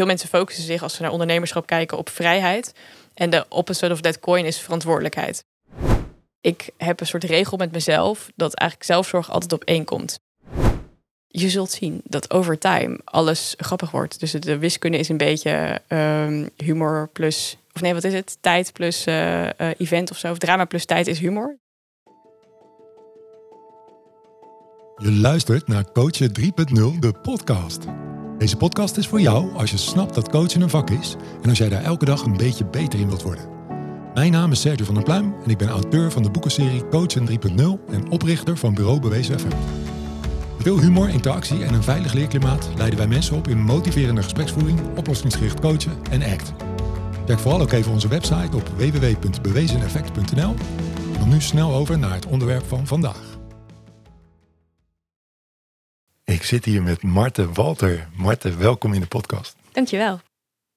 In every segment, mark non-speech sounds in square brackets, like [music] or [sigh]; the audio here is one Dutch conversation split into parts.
veel mensen focussen zich als ze naar ondernemerschap kijken op vrijheid. En de opposite of that coin is verantwoordelijkheid. Ik heb een soort regel met mezelf dat eigenlijk zelfzorg altijd op één komt. Je zult zien dat over time alles grappig wordt. Dus de wiskunde is een beetje ehm, humor plus, of nee, wat is het? Tijd plus uh, uh, event of zo. Of drama plus tijd is humor. Je luistert naar Coachen 3.0, de podcast. Deze podcast is voor jou als je snapt dat coachen een vak is en als jij daar elke dag een beetje beter in wilt worden. Mijn naam is Sergio van der Pluim en ik ben auteur van de boekenserie Coachen 3.0 en oprichter van Bureau Bewezen FM. Met veel humor, interactie en een veilig leerklimaat leiden wij mensen op in motiverende gespreksvoering, oplossingsgericht coachen en ACT. Check vooral ook even onze website op www.bewezeneffect.nl. Dan nu snel over naar het onderwerp van vandaag. Ik zit hier met Marten Walter. Marten, welkom in de podcast. Dankjewel.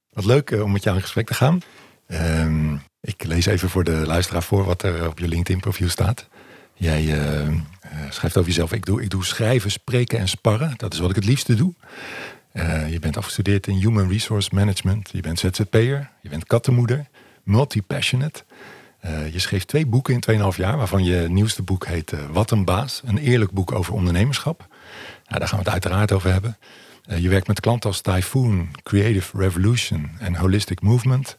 Wat leuk eh, om met jou in gesprek te gaan. Um, ik lees even voor de luisteraar voor wat er op je LinkedIn-profiel staat. Jij uh, schrijft over jezelf. Ik doe, ik doe schrijven, spreken en sparren. Dat is wat ik het liefste doe. Uh, je bent afgestudeerd in Human Resource Management. Je bent ZZP'er. Je bent kattenmoeder. Multi-passionate. je schreef twee boeken in 2,5 jaar, waarvan je nieuwste boek heet Wat een baas. Een eerlijk boek over ondernemerschap. Nou, daar gaan we het uiteraard over hebben. Uh, je werkt met klanten als Typhoon, Creative Revolution en Holistic Movement.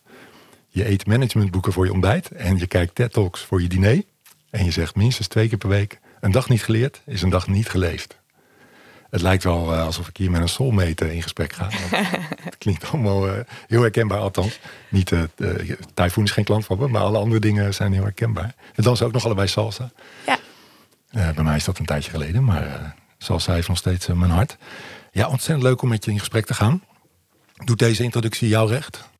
Je eet managementboeken voor je ontbijt en je kijkt TED Talks voor je diner. En je zegt minstens twee keer per week: een dag niet geleerd is een dag niet geleefd. Het lijkt wel uh, alsof ik hier met een soulmate in gesprek ga. [laughs] het klinkt allemaal uh, heel herkenbaar, althans. Niet, Typhoon is geen klant van me, maar alle andere dingen zijn heel herkenbaar. We dansen ook nog allebei salsa. Ja. bij mij is dat een tijdje geleden, maar Zoals zij nog steeds mijn hart. Ja, ontzettend leuk om met je in gesprek te gaan. Doet deze introductie jou recht?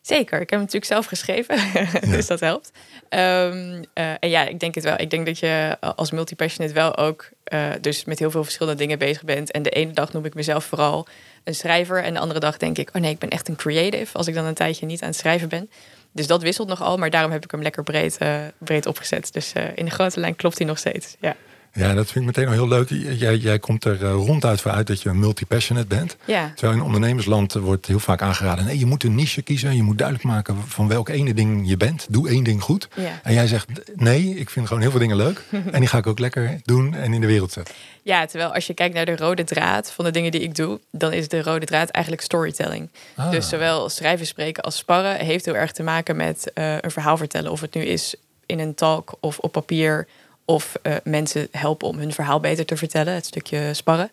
Zeker, ik heb hem natuurlijk zelf geschreven, [laughs] dus dat helpt. Um, uh, en ja, ik denk het wel. Ik denk dat je als multipassionate wel ook uh, dus met heel veel verschillende dingen bezig bent. En de ene dag noem ik mezelf vooral een schrijver. En de andere dag denk ik, oh nee, ik ben echt een creative. Als ik dan een tijdje niet aan het schrijven ben. Dus dat wisselt nogal, maar daarom heb ik hem lekker breed, uh, breed opgezet. Dus in de grote lijn klopt hij nog steeds, ja. Ja, dat vind ik meteen al heel leuk. Jij, jij komt er eh, ronduit voor uit dat je een multi-passionate bent. Ja. Terwijl in ondernemersland wordt heel vaak aangeraden... nee, je moet een niche kiezen. Je moet duidelijk maken van welk ene ding je bent. Doe één ding goed. Ja. En jij zegt, nee, ik vind gewoon heel veel dingen leuk. [laughs] en die ga ik ook lekker doen en in de wereld zetten. Ja, terwijl als je kijkt naar de rode draad van de dingen die ik doe... dan is de rode draad eigenlijk storytelling. Ah. Dus zowel schrijven, spreken als sparren... heeft heel erg te maken met uh, een verhaal vertellen. Of het nu is in een talk of op papier of uh, mensen helpen om hun verhaal beter te vertellen, het stukje sparren.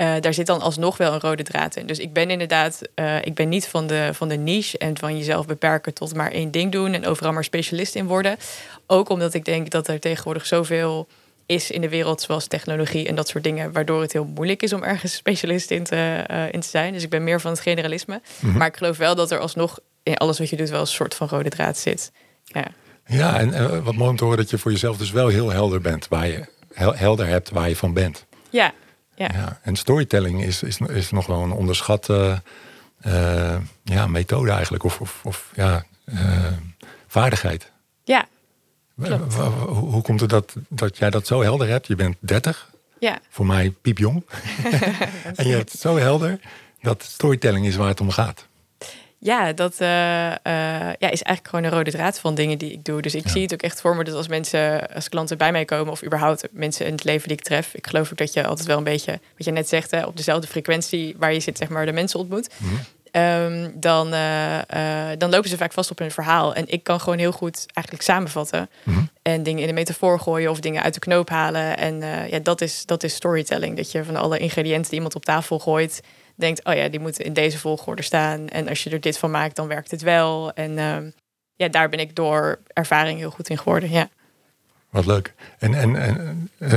Uh, daar zit dan alsnog wel een rode draad in. Dus ik ben inderdaad, uh, ik ben niet van de, van de niche en van jezelf beperken tot maar één ding doen en overal maar specialist in worden. Ook omdat ik denk dat er tegenwoordig zoveel is in de wereld, zoals technologie en dat soort dingen, waardoor het heel moeilijk is om ergens [laughs] specialist in te, in te zijn. Dus ik ben meer van het generalisme. Mm -hmm. Maar ik geloof wel dat er alsnog in alles wat je doet wel een soort van rode draad zit. Ja. Ja, en uh, wat mooi om te horen dat je voor jezelf dus wel heel helder bent, waar je helder hebt waar je van bent. Ja, ja. ja en storytelling is, is, is nog wel een onderschatte uh, ja, methode eigenlijk, of, of, of ja, uh, vaardigheid. Ja. Klopt. Hoe komt het dat, dat jij dat zo helder hebt? Je bent 30, ja. voor mij piepjong. [laughs] en je hebt het zo helder dat storytelling is waar het om gaat. Ja, dat uh, uh, ja, is eigenlijk gewoon een rode draad van dingen die ik doe. Dus ik ja. zie het ook echt voor me dat als mensen, als klanten bij mij komen, of überhaupt mensen in het leven die ik tref, ik geloof ook dat je altijd wel een beetje, wat je net zegt, hè, op dezelfde frequentie waar je zit, zeg maar, de mensen ontmoet. Mm -hmm. um, dan, uh, dan lopen ze vaak vast op hun verhaal. En ik kan gewoon heel goed eigenlijk samenvatten. Mm -hmm. En dingen in de metafoor gooien of dingen uit de knoop halen. En ja, dat is, dat is storytelling. Dat je van alle ingrediënten die iemand op tafel gooit, denkt, oh ja, die moeten in deze volgorde staan. En als je er dit van maakt, dan werkt het wel. En um, ja, daar ben ik door ervaring heel goed in geworden. Ja. Wat leuk. En, en, en uh,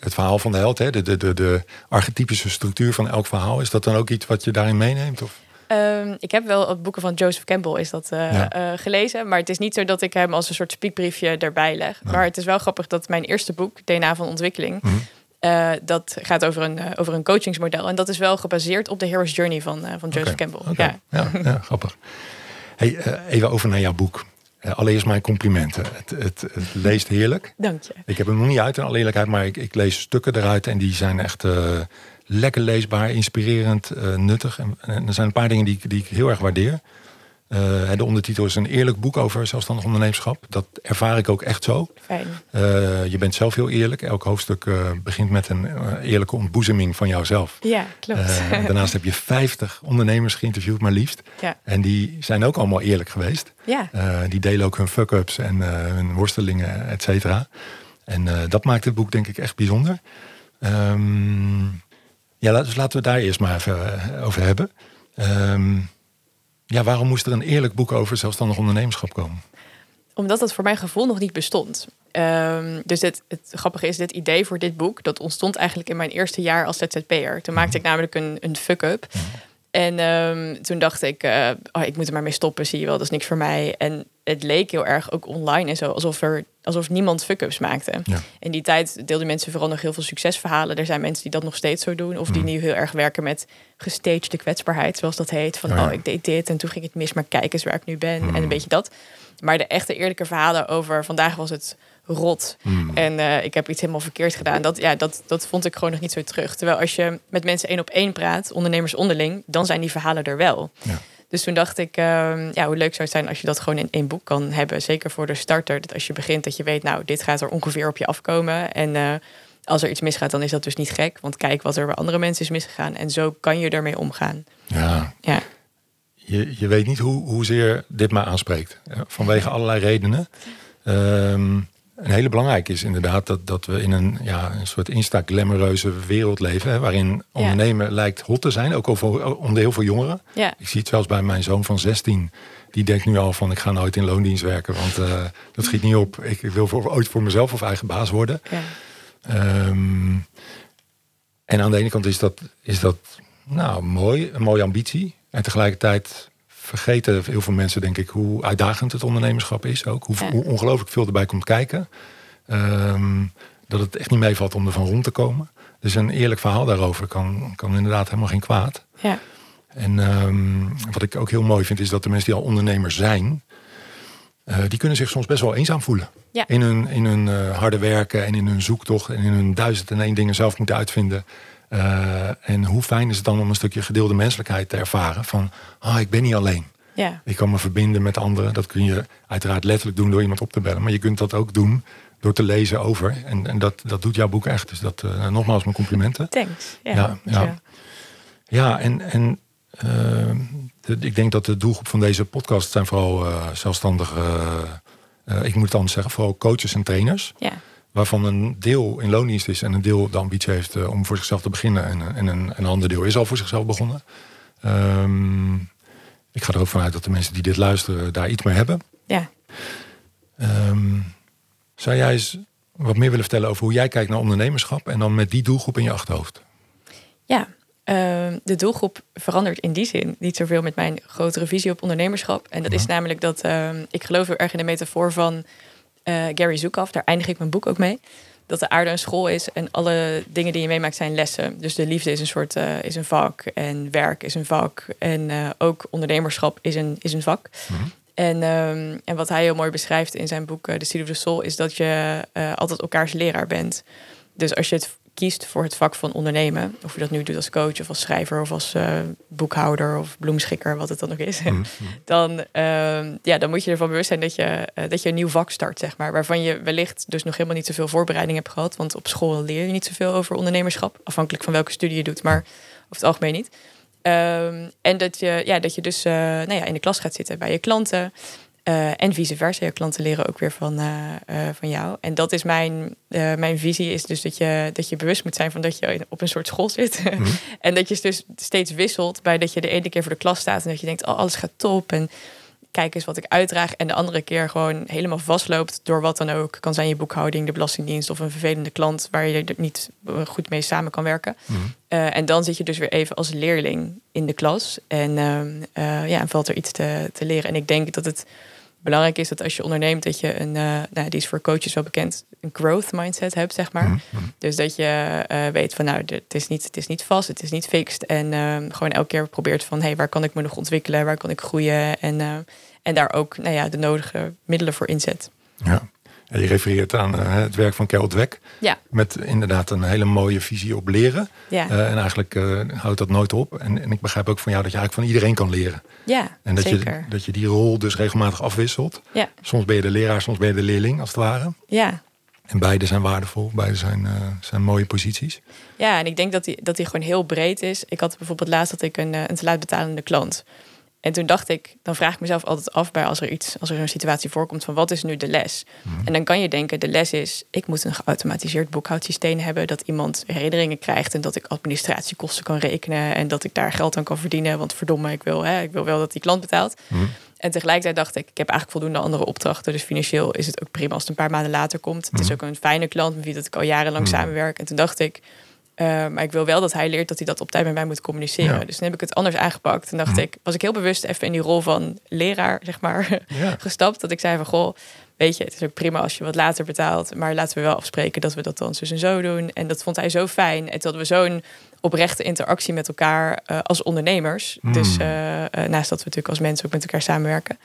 het verhaal van de held, hè? De, de, de, de archetypische structuur van elk verhaal, is dat dan ook iets wat je daarin meeneemt? Of? Um, ik heb wel het boeken van Joseph Campbell is dat uh, Ja. uh, gelezen. Maar het is niet zo dat ik hem als een soort spiekbriefje erbij leg. Maar het is wel grappig dat mijn eerste boek, DNA van Ontwikkeling... Mhm. Uh, dat gaat over een, uh, over een coachingsmodel. En dat is wel gebaseerd op de Hero's Journey van, uh, van Joseph Campbell. Ja. Ja, ja, [laughs] grappig. Hey, even over naar jouw boek. Allereerst mijn complimenten. Het, het, het, leest heerlijk. Dank je. Ik heb hem nog niet uit in alle eerlijkheid, maar ik, ik lees stukken eruit en die zijn echt lekker leesbaar, inspirerend, nuttig. En, en, er zijn een paar dingen die, die ik heel erg waardeer. Uh, de ondertitel is een eerlijk boek over zelfstandig ondernemerschap. Dat ervaar ik ook echt zo. Fijn. Uh, je bent zelf heel eerlijk. Elk hoofdstuk uh, begint met een eerlijke ontboezeming van jouzelf. Ja, klopt. daarnaast heb je 50 ondernemers geïnterviewd, maar liefst. Ja. En die zijn ook allemaal eerlijk geweest. Ja. die delen ook hun fuck-ups en hun worstelingen, et cetera. En dat maakt het boek denk ik echt bijzonder. Um, ja, dus laten we daar eerst maar even over hebben. Um, ja, waarom moest er een eerlijk boek over zelfstandig ondernemerschap komen? Omdat dat voor mijn gevoel nog niet bestond. Um, dus het, het, grappige is, dit idee voor dit boek, dat ontstond eigenlijk in mijn eerste jaar als ZZP'er. Toen maakte ik namelijk een, een fuck-up. En um, toen dacht ik, uh, oh, ik moet er maar mee stoppen, zie je wel, dat is niks voor mij. En het leek heel erg ook online en zo, alsof, er, alsof niemand fuck-ups maakte. Ja. In die tijd deelden mensen vooral nog heel veel succesverhalen. Er zijn mensen die dat nog steeds zo doen, of die Mhm. nu heel erg werken met gestagede kwetsbaarheid, zoals dat heet. Van, Oh ja. oh, ik deed dit en toen ging het mis, maar kijk eens waar ik nu ben. En een beetje dat. Maar de echte eerlijke verhalen over vandaag was het rot. Hmm. En eh, ik heb iets helemaal verkeerd gedaan. Dat, ja, dat, dat vond ik gewoon nog niet zo terug. Terwijl als je met mensen één op één praat, ondernemers onderling, dan zijn die verhalen er wel. Ja. Dus toen dacht ik, ehm, ja, hoe leuk zou het zijn als je dat gewoon in één boek kan hebben. Zeker voor de starter. Dat als je begint, dat je weet, nou, dit gaat er ongeveer op je afkomen. En eh, als er iets misgaat, dan is dat dus niet gek. Want kijk wat er bij andere mensen is misgegaan. En zo kan je ermee omgaan. Ja, Ja, je, je weet niet hoe, hoezeer dit mij aanspreekt. Eh, Vanwege allerlei redenen. Ehm, een hele belangrijke is inderdaad dat, dat we in een, ja, een soort insta-glamoureuze wereld leven. Hè, waarin ondernemen lijkt hot te zijn, ook over, onder heel veel jongeren. ja, Ik zie het zelfs bij mijn zoon van 16. Die denkt nu al van ik ga nooit in loondienst werken, want eh, dat schiet niet op. Ik wil voor, ooit voor mezelf of eigen baas worden. ja. Ehm, en aan de ene kant is dat, is dat nou, mooi, een mooie ambitie. En tegelijkertijd vergeten heel veel mensen, denk ik, hoe uitdagend het ondernemerschap is. Ook hoe, Ja. hoe ongelooflijk veel erbij komt kijken. Ehm, dat het echt niet meevalt om ervan rond te komen. Dus een eerlijk verhaal daarover kan, kan inderdaad helemaal geen kwaad. ja. En ehm, wat ik ook heel mooi vind, is dat de mensen die al ondernemers zijn, eh, die kunnen zich soms best wel eenzaam voelen. Ja. In hun, in hun eh, harde werken en in hun zoektocht en in hun duizend en één dingen zelf moeten uitvinden. Eh, en hoe fijn is het dan om een stukje gedeelde menselijkheid te ervaren van, ah, ik ben niet alleen. ja. Ik kan me verbinden met anderen. Dat kun je uiteraard letterlijk doen door iemand op te bellen. Maar je kunt dat ook doen door te lezen over. En, en dat, dat doet jouw boek echt. Dus dat, eh, nogmaals mijn complimenten. Thanks. Ja, Ja, ja. en, en eh, de- ik denk dat de doelgroep van deze podcast zijn vooral zelfstandige, ik moet het anders zeggen, vooral coaches en trainers. ja. Waarvan een deel in loondienst is en een deel de ambitie heeft eh, om voor zichzelf te beginnen. En, en een, een ander deel is al voor zichzelf begonnen. Ehm, ik ga er ook vanuit dat de mensen die dit luisteren daar iets mee hebben. ja. Ehm, zou jij eens wat meer willen vertellen over hoe jij kijkt naar ondernemerschap en dan met die doelgroep in je achterhoofd? Ja, ehm, de doelgroep verandert in die zin niet zoveel met mijn grotere visie op ondernemerschap. En dat is namelijk dat ik geloof heel erg in de metafoor van eh, Gary Zukav. Daar eindig ik mijn boek ook mee. Dat de aarde een school is en alle dingen die je meemaakt zijn lessen. Dus de liefde is een soort eh, is een vak en werk is een vak en eh, ook ondernemerschap is een, is een vak. En, ehm, en wat hij heel mooi beschrijft in zijn boek The Seed of the Soul is dat je altijd elkaars leraar bent. Dus als je het kiest voor het vak van ondernemen, of je dat nu doet als coach of als schrijver of als eh, boekhouder of bloemschikker, wat het dan ook is, [laughs] dan, ehm, ja, dan moet je ervan bewust zijn dat je, eh, dat je een nieuw vak start, zeg maar, waarvan je wellicht dus nog helemaal niet zoveel voorbereiding hebt gehad, want op school leer je niet zoveel over ondernemerschap, afhankelijk van welke studie je doet, maar over het algemeen niet. Ehm, en dat je, ja, dat je dus eh, nou ja, in de klas gaat zitten bij je klanten. Eh, en vice versa. Je klanten leren ook weer van, eh, eh, van jou. En dat is mijn, mijn visie. Is dus dat je, dat je bewust moet zijn van dat je op een soort school zit. [laughs] en dat je dus steeds wisselt bij dat je de ene keer voor de klas staat. En dat je denkt, oh, alles gaat top. En kijk eens wat ik uitdraag. En de andere keer gewoon helemaal vastloopt door wat dan ook. Kan zijn je boekhouding, de belastingdienst of een vervelende klant waar je er niet goed mee samen kan werken. Eh, en dan zit je dus weer even als leerling in de klas. En ehm, eh, ja, en valt er iets te, te leren. En ik denk dat het belangrijk is dat als je onderneemt, dat je een, eh, nou, die is voor coaches wel bekend, een growth mindset hebt, zeg maar. Dus dat je eh, weet van nou, het is, niet, het is niet vast, het is niet fixed. En ehm, gewoon elke keer probeert van hey, waar kan ik me nog ontwikkelen, waar kan ik groeien. En, eh, En daar ook nou ja, de nodige middelen voor inzet. Ja. Je refereert aan uh, het werk van Carol Dweck. Ja. Met inderdaad een hele mooie visie op leren. Ja. Uh, en eigenlijk uh, houdt dat nooit op. En, en, ik begrijp ook van jou dat je eigenlijk van iedereen kan leren. Ja, en dat zeker. Je, dat je die rol dus regelmatig afwisselt. Ja. Soms ben je de leraar, soms ben je de leerling, als het ware. Ja. En beide zijn waardevol, beide zijn, zijn mooie posities. Ja, en ik denk dat die, dat die gewoon heel breed is. Ik had bijvoorbeeld laatst dat ik een, een te laat betalende klant. En toen dacht ik, dan vraag ik mezelf altijd af bij als er iets, als er een situatie voorkomt van wat is nu de les? En dan kan je denken, de les is, ik moet een geautomatiseerd boekhoudsysteem hebben, dat iemand herinneringen krijgt en dat ik administratiekosten kan rekenen en dat ik daar geld aan kan verdienen. Want verdomme, ik wil, hè, ik wil wel dat die klant betaalt. En tegelijkertijd dacht ik, ik heb eigenlijk voldoende andere opdrachten. Dus financieel is het ook prima als het een paar maanden later komt. Het is ook een fijne klant met wie dat ik al jarenlang samenwerk. En toen dacht ik, uh, maar ik wil wel dat hij leert dat hij dat op tijd met mij moet communiceren. Ja. Dus toen heb ik het anders aangepakt. En dacht Mhm. ik, was ik heel bewust even in die rol van leraar, zeg maar, [laughs] Ja. gestapt. Dat ik zei van, goh, weet je, het is ook prima als je wat later betaalt. Maar laten we wel afspreken dat we dat dan zus en zo doen. En dat vond hij zo fijn. En toen hadden we zo'n oprechte interactie met elkaar uh, als ondernemers. Mm. Dus uh, naast dat we natuurlijk als mensen ook met elkaar samenwerken.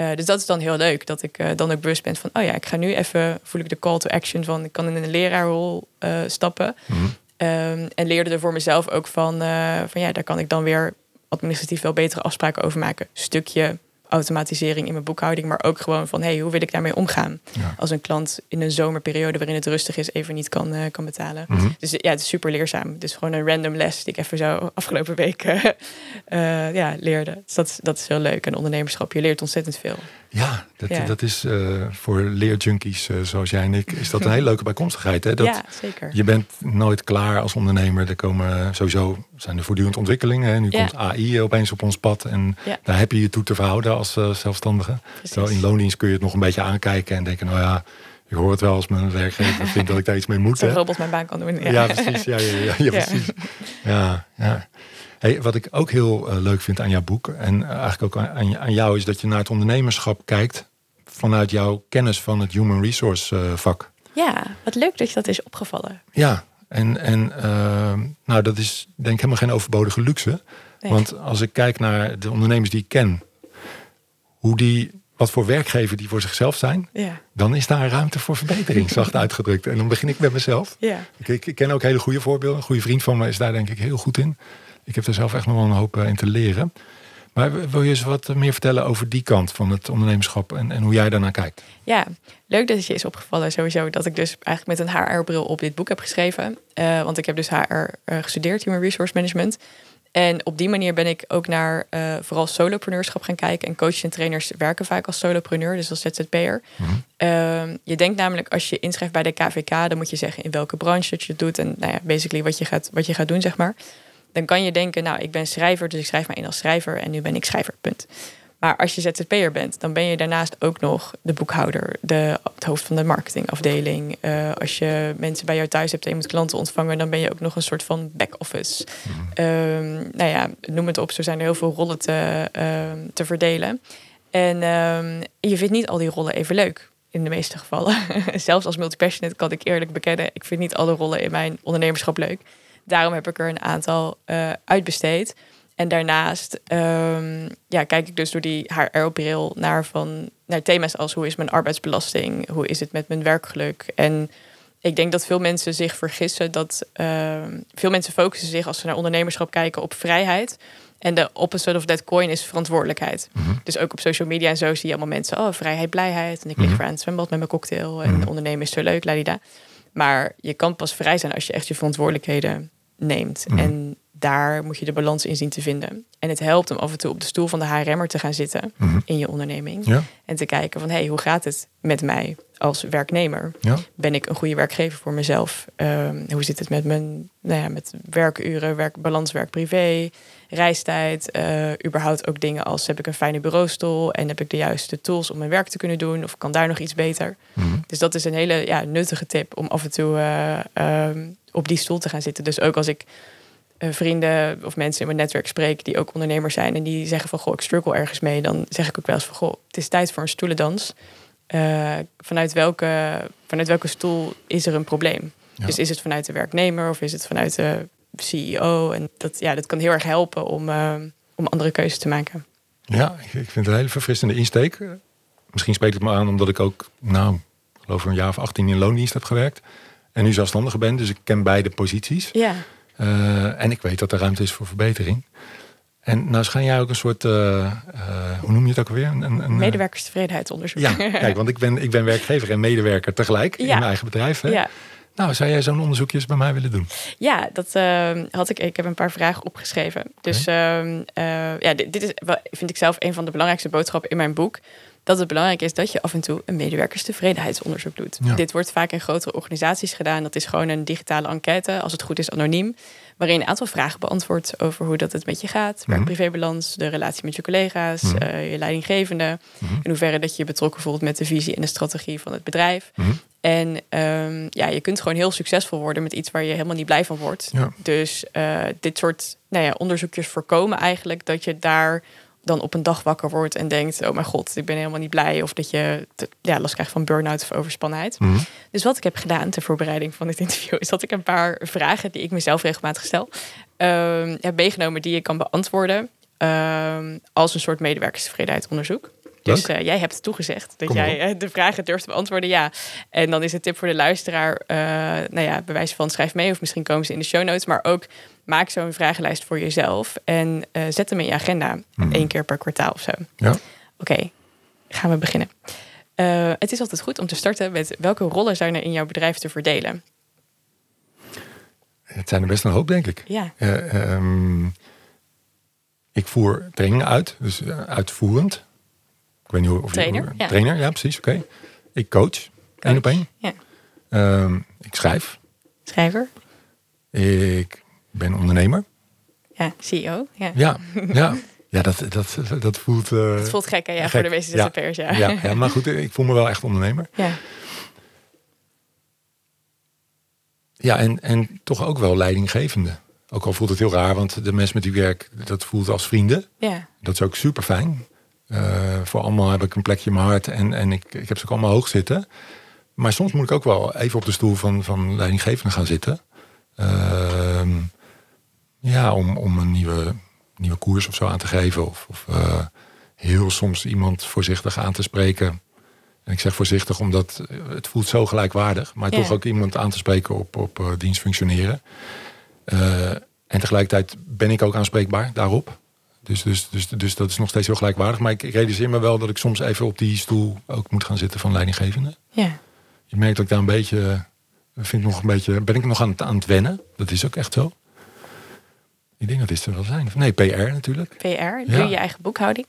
Uh, dus dat is dan heel leuk, dat ik uh, dan ook bewust ben van, oh ja, ik ga nu even, voel ik de call to action van, ik kan in een leraarrol uh, stappen. Mhm. Um, en leerde er voor mezelf ook van, uh, van ja, daar kan ik dan weer administratief wel betere afspraken over maken. Stukje automatisering in mijn boekhouding, maar ook gewoon van hey, hoe wil ik daarmee omgaan? Ja. Als een klant in een zomerperiode waarin het rustig is, even niet kan, uh, kan betalen. Mhm. Dus ja, het is super leerzaam. Dus gewoon een random les die ik even zo afgelopen week uh, [laughs] ja, leerde. Dus dat, dat is heel leuk. En ondernemerschap, je leert ontzettend veel. Ja, dat, Ja. dat is uh, voor leerjunkies uh, zoals jij en ik, is dat een hele leuke bijkomstigheid. Hè? Dat ja, zeker. Je bent nooit klaar als ondernemer. Er komen sowieso zijn er voortdurend ontwikkelingen. Hè? Nu Ja. komt AI opeens op ons pad. En daar heb je je toe te verhouden als uh, zelfstandige. Terwijl in loondienst kun je het nog een beetje aankijken en denken, nou ja, ik hoor het wel als mijn werkgever vindt dat ik daar iets mee moet. Hè. robot mijn baan kan doen. Ja, precies. Ja, ja, ja, ja, Ja. precies. Ja, ja. Hey, wat ik ook heel eh, leuk vind aan jouw boek en eh, eigenlijk ook aan, aan, jou is dat je naar het ondernemerschap kijkt vanuit jouw kennis van het human resource eh, vak. Ja, wat leuk dat je dat is opgevallen. Ja, en, en eh, nou, dat is denk ik helemaal geen overbodige luxe. Nee. Want als ik kijk naar de ondernemers die ik ken, hoe die, wat voor werkgever die voor zichzelf zijn, Ja, dan is daar ruimte voor verbetering, zacht [laughs] uitgedrukt. En dan begin ik met mezelf. ja. Ik, ik ken ook hele goede voorbeelden. Een goede vriend van me is daar denk ik heel goed in. Ik heb er zelf echt nog wel een hoop eh, in te leren. Maar wil je eens wat meer vertellen over die kant van het ondernemerschap en, en hoe jij daarnaar kijkt? Ja, leuk dat het je is opgevallen sowieso dat ik dus eigenlijk met een HR-bril op dit boek heb geschreven. Eh, want ik heb dus HR eh, gestudeerd, Human Resource Management. En op die manier ben ik ook naar eh, vooral solopreneurschap gaan kijken. En coaches en trainers werken vaak als solopreneur, dus als ZZP'er. Ehm, je denkt namelijk als je inschrijft bij de KVK, dan moet je zeggen in welke branche dat je het doet. En nou ja, basically wat je gaat, wat je gaat doen, zeg maar. Dan kan je denken, nou, ik ben schrijver, dus ik schrijf mij in als schrijver en nu ben ik schrijver, punt. Maar als je ZZP'er bent, dan ben je daarnaast ook nog de boekhouder, de, het hoofd van de marketingafdeling. Eh, als je mensen bij jou thuis hebt en je moet klanten ontvangen, dan ben je ook nog een soort van back-office. Ehm, nou ja, noem het op, zo zijn er heel veel rollen te, ehm, te verdelen. En ehm, je vindt niet al die rollen even leuk. In de meeste gevallen. [laughs] Zelfs als multipassionate kan ik eerlijk bekennen. Ik vind niet alle rollen in mijn ondernemerschap leuk. Daarom heb ik er een aantal eh, uitbesteed. En daarnaast ehm, ja, kijk ik dus door die HR-bril naar, van, naar thema's als hoe is mijn arbeidsbelasting? Hoe is het met mijn werkgeluk? En ik denk dat veel mensen zich vergissen dat ehm, veel mensen focussen zich als ze naar ondernemerschap kijken op vrijheid. En de opposite of that coin is verantwoordelijkheid. Dus ook op social media en zo zie je allemaal mensen, oh vrijheid, blijheid. En ik lig Mhm. weer aan het zwembad met mijn cocktail. En Mhm. ondernemen is zo leuk, ladida. Maar je kan pas vrij zijn als je echt je verantwoordelijkheden neemt. Mhm. En daar moet je de balans in zien te vinden. En het helpt om af en toe op de stoel van de HRM'er te gaan zitten Mhm. in je onderneming. Ja, En te kijken van, hé, hey, hoe gaat het met mij als werknemer? ja. Ben ik een goede werkgever voor mezelf? Ehm, hoe zit het met mijn nou ja, met werkuren, werkbalans, werk-privé, reistijd? eh, überhaupt ook dingen als, heb ik een fijne bureaustoel? En heb ik de juiste tools om mijn werk te kunnen doen? Of kan daar nog iets beter? Mhm. Dus dat is een hele ja, nuttige tip om af en toe eh, ehm, op die stoel te gaan zitten. Dus ook als ik vrienden of mensen in mijn netwerk spreek die ook ondernemers zijn en die zeggen van goh, ik struggle ergens mee, dan zeg ik ook wel eens van goh, het is tijd voor een stoelendans. Eh, vanuit, welke, vanuit welke stoel is er een probleem? Ja. Dus is het vanuit de werknemer of is het vanuit de CEO? En dat, ja, dat kan heel erg helpen om, eh, om andere keuzes te maken. Ja, ik, ik vind het een hele verfrissende insteek. Misschien spreekt het me aan omdat ik ook, nou, ik geloof een jaar of 18 in loondienst heb gewerkt. En nu zelfstandige ben, dus ik ken beide posities. Ja, Eh, en ik weet dat er ruimte is voor verbetering. En nou schijn jij ook een soort, eh, eh, hoe noem je het ook alweer? Een, een, medewerkerstevredenheidsonderzoek. Ja, [laughs] kijk, want ik ben, ik ben werkgever en medewerker tegelijk in mijn eigen bedrijf. Hè? ja. Nou, zou jij zo'n onderzoekje eens bij mij willen doen? Ja, dat ehm, had ik. Ik heb een paar vragen opgeschreven. Dus ehm, eh, ja, dit, dit is vind ik zelf een van de belangrijkste boodschappen in mijn boek. Dat het belangrijk is dat je af en toe een medewerkerstevredenheidsonderzoek doet. Ja. Dit wordt vaak in grotere organisaties gedaan. Dat is gewoon een digitale enquête, als het goed is anoniem. Waarin je een aantal vragen beantwoordt over hoe dat het met je gaat. Mhm. Werk-privébalans, de relatie met je collega's, Mhm. eh, je leidinggevende. Mhm. In hoeverre dat je je betrokken voelt met de visie en de strategie van het bedrijf. Mhm. En ehm, ja, je kunt gewoon heel succesvol worden met iets waar je helemaal niet blij van wordt. Ja. Dus eh, dit soort nou ja, onderzoekjes voorkomen eigenlijk dat je daar dan op een dag wakker wordt en denkt: Oh mijn god, ik ben helemaal niet blij. Of dat je te- ja, last krijgt van burn-out of overspannenheid. Mhm. Dus wat ik heb gedaan ter voorbereiding van dit interview, is dat ik een paar vragen die ik mezelf regelmatig stel, ehm, heb meegenomen die je kan beantwoorden ehm, als een soort medewerkerstevredenheidsonderzoek. Dus eh, jij hebt toegezegd dat Kom jij eh, de vragen durft te beantwoorden, ja. En dan is het tip voor de luisteraar, eh nou ja, bewijs van schrijf mee of misschien komen ze in de show notes, maar ook maak zo'n vragenlijst voor jezelf en eh, zet hem in je agenda Mhm. één keer per kwartaal of zo. Ja. Oké, gaan we beginnen. Eh, het is altijd goed om te starten met welke rollen zijn er in jouw bedrijf te verdelen? Het zijn er best een hoop, denk ik. Ja, Eh, ehm, ik voer trainingen uit, dus uitvoerend. Ik weet niet hoe... Of je- Trainer, hoe- ja. Trainer, ja, precies, oké. Ik coach, één op één. Ja. Ehm, ik schrijf. schrijver, Ik ben ondernemer. ja, CEO. Ja. Ja, [laughs] ja. ja dat, dat, dat voelt... eh, Het voelt gek, hè? Ja, gek. voor de meeste Ja. ZZP'ers, ja. ja, ja, maar goed, ik voel me wel echt ondernemer. ja. Ja, en, en toch ook wel leidinggevende. Ook al voelt het heel raar, want de mensen met die werk, dat voelt als vrienden. ja. Dat is ook super fijn. voor allemaal heb ik een plekje in mijn hart en, en ik, ik heb ze ook allemaal hoog zitten. Maar soms moet ik ook wel even op de stoel van, van leidinggevende gaan zitten. Ehm, ja, om, om een nieuwe, nieuwe koers of zo aan te geven. Of, of eh, heel soms iemand voorzichtig aan te spreken. En ik zeg voorzichtig omdat het voelt zo gelijkwaardig. Maar Ja. toch ook iemand aan te spreken op, op eh, dienst functioneren. Eh, en tegelijkertijd ben ik ook aanspreekbaar daarop. Dus, dus, dus, dus dat is nog steeds heel gelijkwaardig. Maar ik, realiseer me wel dat ik soms even op die stoel ook moet gaan zitten van leidinggevende. ja. Je merkt dat ik daar een beetje, eh, vind ik nog een beetje, ben ik nog aan het, aan het wennen. Dat is ook echt zo. Ik denk dat dit er wel zijn. Nee, PR natuurlijk. PR, doe je je eigen boekhouding?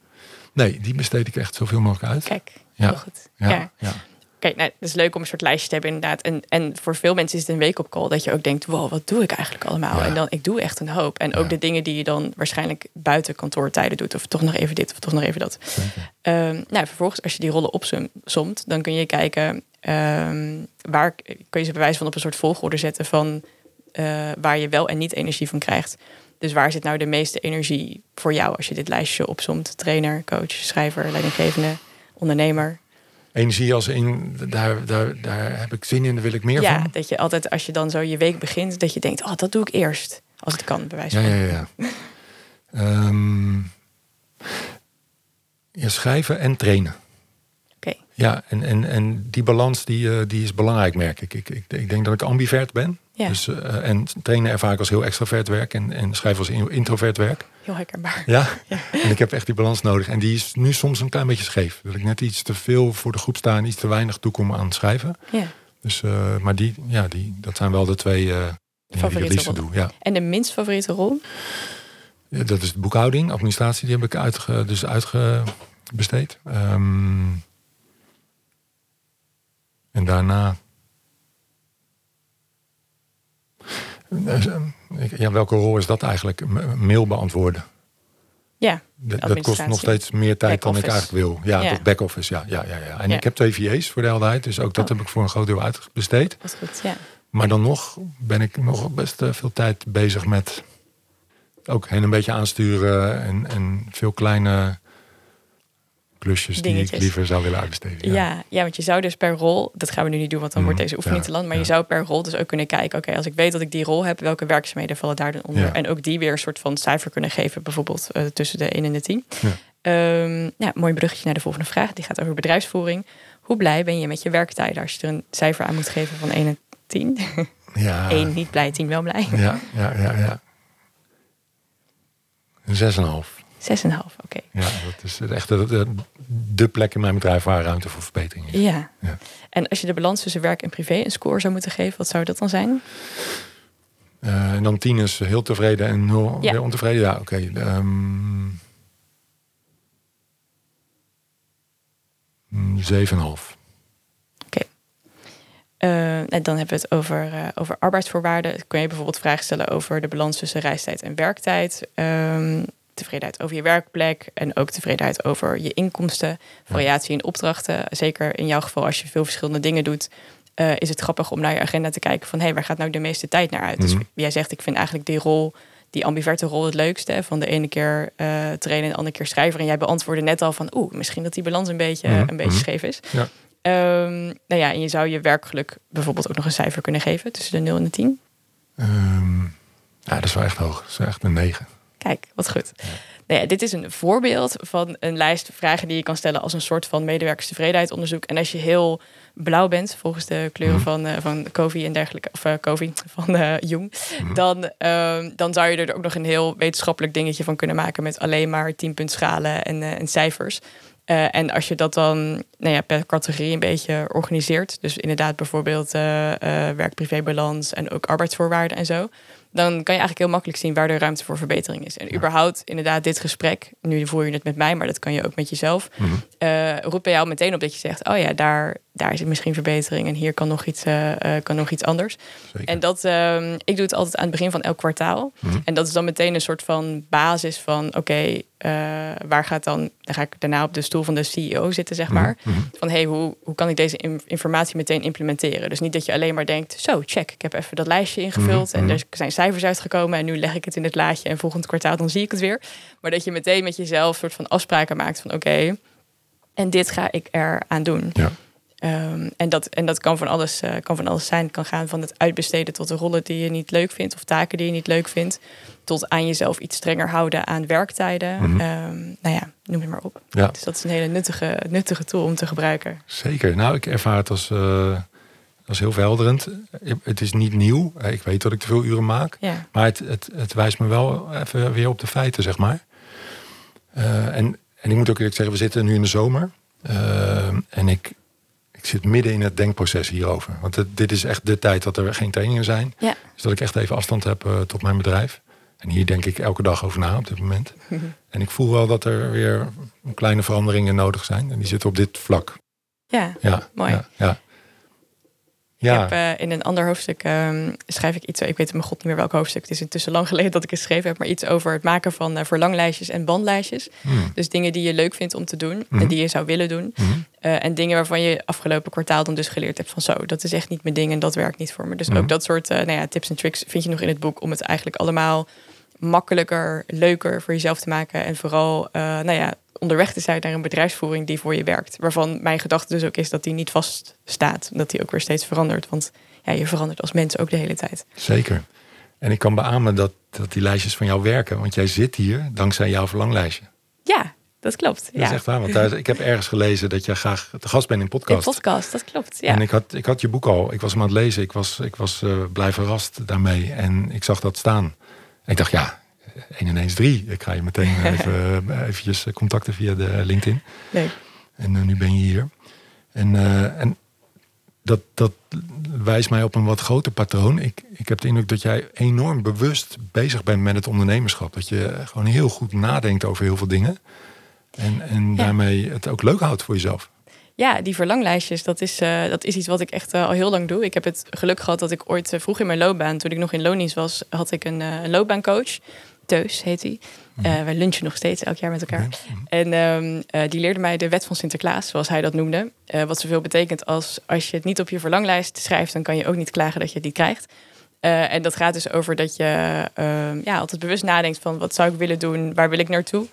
Nee, die besteed ik echt zoveel mogelijk uit. Kijk, Ja. heel goed. Ja, Ja. ja. Kijk, nou, het is leuk om een soort lijstje te hebben inderdaad. En, en voor veel mensen is het een week op call dat je ook denkt, wow, wat doe ik eigenlijk allemaal? En dan, ik doe echt een hoop. En ook de dingen die je dan waarschijnlijk buiten kantoortijden doet. Of toch nog even dit, of toch nog even dat. Ehm, nou, vervolgens, als je die rollen opzomt, dan kun je kijken ehm, waar kun je ze bewijs van op een soort volgorde zetten van eh, waar je wel en niet energie van krijgt. Dus waar zit nou de meeste energie voor jou als je dit lijstje opzomt? Trainer, coach, schrijver, leidinggevende, ondernemer. Energie als in, daar, daar, daar heb ik zin in, daar wil ik meer ja, van. dat je altijd als je dan zo je week begint, dat je denkt, oh, dat doe ik eerst. Als het kan, bewijs Ja, van. ja, ja. Ja, schrijven en trainen. Oké, Ja, en, en, en die balans die, eh, die is belangrijk, merk ik. Ik, ik. ik denk dat ik ambivert ben. Ja. Dus, eh, en trainen ervaar ik als heel extravert werk en, en schrijven als in- introvert werk. heel herkenbaar. [laughs] Ja. en ik heb echt die balans nodig. En die is nu soms een klein beetje scheef. Dat ik net iets te veel voor de groep sta en iets te weinig toekom aan het schrijven. Ja. Dus, eh, maar die, ja, die, dat zijn wel de twee eh dingen die ik Favoriete doe. Ja. En de minst favoriete rol? Ja, dat is de boekhouding, administratie, die heb ik uitge, dus uitgebesteed. Ehm, en daarna. Eh, ik- Ja, welke rol is dat eigenlijk? Mail beantwoorden. Ja, Dat, kost nog steeds meer tijd dan ik eigenlijk wil. Ja, Ja. dat back-office. Ja, ja, ja, ja. En Ja. ik heb twee VA's voor de helderheid. Dus ook dat Oh. heb ik voor een groot deel uitbesteed. dat is goed. Ja. Maar dan nog ben ik nog best eh, veel tijd bezig met ook hen een beetje aansturen en, en veel kleine klusjes die ik liever zou willen uitbesteden. Ja. Ja, want je zou dus per rol, dat gaan we nu niet doen, want dan Mm, wordt deze oefening ja, te lang. Maar ja. je zou per rol dus ook kunnen kijken, oké, als ik weet dat ik die rol heb, welke werkzaamheden vallen daar dan onder? En ook die weer een soort van cijfer kunnen geven, bijvoorbeeld eh, tussen de 1 en de 10. Ja. Um, ja, mooi bruggetje naar de volgende vraag. Die gaat over bedrijfsvoering. Hoe blij ben je met je werktijden als je er een cijfer aan moet geven van 1 en 10? [laughs] Ja. [laughs] 1 niet blij, 10 wel blij. Ja, ja, ja, ja. Een 6,5. 6,5, oké. Ja, dat is echt de, de, plek in mijn bedrijf waar ruimte voor verbetering is. Ja. ja. En als je de balans tussen werk en privé een score zou moeten geven, wat zou dat dan zijn? Uh, en dan 10 is heel tevreden en 0 ja. weer ontevreden. Ja, oké. Okay. Um, 7,5. Uh, en dan hebben we het over, uh, over arbeidsvoorwaarden. Kun je bijvoorbeeld vragen stellen over de balans tussen reistijd en werktijd. Um, tevredenheid over je werkplek en ook tevredenheid over je inkomsten. Variatie in opdrachten. Zeker in jouw geval, als je veel verschillende dingen doet, uh, is het grappig om naar je agenda te kijken van hé, hey, waar gaat nou de meeste tijd naar uit? Dus mhm. jij zegt, ik vind eigenlijk die rol, die ambiverte rol het leukste. Van de ene keer trainen en de andere keer schrijver. En jij beantwoordde net al van oeh, misschien dat die balans een beetje, mhm. een beetje mhm. scheef is. Ja. Um, nou ja, en je zou je werkgeluk bijvoorbeeld ook nog een cijfer kunnen geven tussen de 0 en de 10? Um, ehm, ja, dat is wel echt hoog. Dat is echt een 9. Kijk, wat goed. Nou ja, dit is een voorbeeld van een lijst vragen die je kan stellen als een soort van medewerkerstevredenheidsonderzoek. En als je heel blauw bent, volgens de kleuren mhm. van, uh, van Covey en dergelijke, of uh, Covey [laughs] van uh, Jung, mhm. dan, uh, dan zou je er ook nog een heel wetenschappelijk dingetje van kunnen maken met alleen maar 10 punt schalen en, en cijfers. Uh, en als je dat dan nou ja, per categorie een beetje organiseert, dus inderdaad bijvoorbeeld uh, uh, werk-privé-balans en ook arbeidsvoorwaarden en zo, dan kan je eigenlijk heel makkelijk zien waar er ruimte voor verbetering is. En überhaupt, inderdaad, dit gesprek, nu voer je het met mij, maar dat kan je ook met jezelf, mm roept bij jou meteen op dat je zegt, oh ja, daar, daar is misschien verbetering en hier kan nog iets, kan nog iets anders. Zeker. En dat, ehm, ik doe het altijd aan het begin van elk kwartaal. Mhm. En dat is dan meteen een soort van basis van, oké, waar gaat dan, dan ga ik daarna op de stoel van de CEO zitten, zeg mhm. maar. Mm -hmm. Van, hey, hoe, hoe kan ik deze informatie meteen implementeren? Dus niet dat je alleen maar denkt, zo, check, ik heb even dat lijstje ingevuld mhm. en er zijn cijfers uitgekomen en nu leg ik het in het laadje en volgend kwartaal dan zie ik het weer. Maar dat je meteen met jezelf soort van afspraken maakt van oké, en dit ga ik eraan doen. Ja. Um, en, dat, en dat kan van, alles, uh, kan van alles zijn. Het kan gaan van het uitbesteden tot de rollen die je niet leuk vindt of taken die je niet leuk vindt. Tot aan jezelf iets strenger houden aan werktijden. Mm -hmm. nou ja, noem het maar op. Ja. Dus dat is een hele nuttige, nuttige tool om te gebruiken. Zeker. Nou, ik ervaar het als, uh, als heel verhelderend. Het is niet nieuw. Ik weet dat ik te veel uren maak. Ja. Maar het, het, het wijst me wel even weer op de feiten, zeg maar. Uh, en, en ik moet ook eerlijk zeggen, we zitten nu in de zomer. en ik ik zit midden in het denkproces hierover. Want dit is echt de tijd dat er geen trainingen zijn. Ja. Dus dat ik echt even afstand heb uh, tot mijn bedrijf. En hier denk ik elke dag over na op dit moment. [laughs] en ik voel wel dat er weer kleine veranderingen nodig zijn. En die zitten op dit vlak. Ja, ja mooi. Ja, ja. Ja. Ik heb, uh, in een ander hoofdstuk um, schrijf ik iets, ik weet mijn god niet meer welk hoofdstuk. Het is intussen lang geleden dat ik het geschreven heb, maar iets over het maken van uh, verlanglijstjes en bandlijstjes. Hmm. Dus dingen die je leuk vindt om te doen en hmm. die je zou willen doen. Hmm. Uh, en dingen waarvan je afgelopen kwartaal dan dus geleerd hebt van zo, dat is echt niet mijn ding en dat werkt niet voor me. Dus ook dat soort nou ja, tips en tricks vind je nog in het boek om het eigenlijk allemaal makkelijker, leuker voor jezelf te maken. En vooral, nou ja, onderweg te zijn naar een bedrijfsvoering die voor je werkt. Waarvan mijn gedachte dus ook is dat die niet vaststaat. Dat die ook weer steeds verandert. Want ja, je verandert als mens ook de hele tijd. Zeker. En ik kan beamen dat, dat die lijstjes van jou werken. Want jij zit hier dankzij jouw verlanglijstje. Ja, dat klopt. Dat is echt waar. Want ik heb ergens gelezen dat jij graag te gast bent in podcast. In podcast, dat klopt. Ja. En ik had, ik had je boek al. Ik was hem aan het lezen. Ik was, ik was uh, blij verrast daarmee. En ik zag dat staan. Ik dacht, ja, 1 en 1 is 3. Ik ga je meteen [laughs] even eh, eventjes contacten via de LinkedIn. Nee. En uh, nu ben je hier. En, uh, en dat, dat wijst mij op een wat groter patroon. Ik, ik heb de indruk dat jij enorm bewust bezig bent met het ondernemerschap. Dat je gewoon heel goed nadenkt over heel veel dingen. En, en daarmee het ook leuk houdt voor jezelf. Ja, die verlanglijstjes, dat is, uh, dat is iets wat ik echt uh, al heel lang doe. Ik heb het geluk gehad dat ik ooit uh, vroeg in mijn loopbaan, toen ik nog in Lonies was, had ik een, een loopbaancoach. Teus heet hij. Uh, mhm. wij lunchen nog steeds elk jaar met elkaar. En um, uh, die leerde mij de wet van Sinterklaas, zoals hij dat noemde. Uh, wat zoveel betekent als als je het niet op je verlanglijst schrijft, dan kan je ook niet klagen dat je het niet krijgt. en dat gaat dus over dat je ehm, ja, altijd bewust nadenkt van wat zou ik willen doen, waar wil ik naartoe.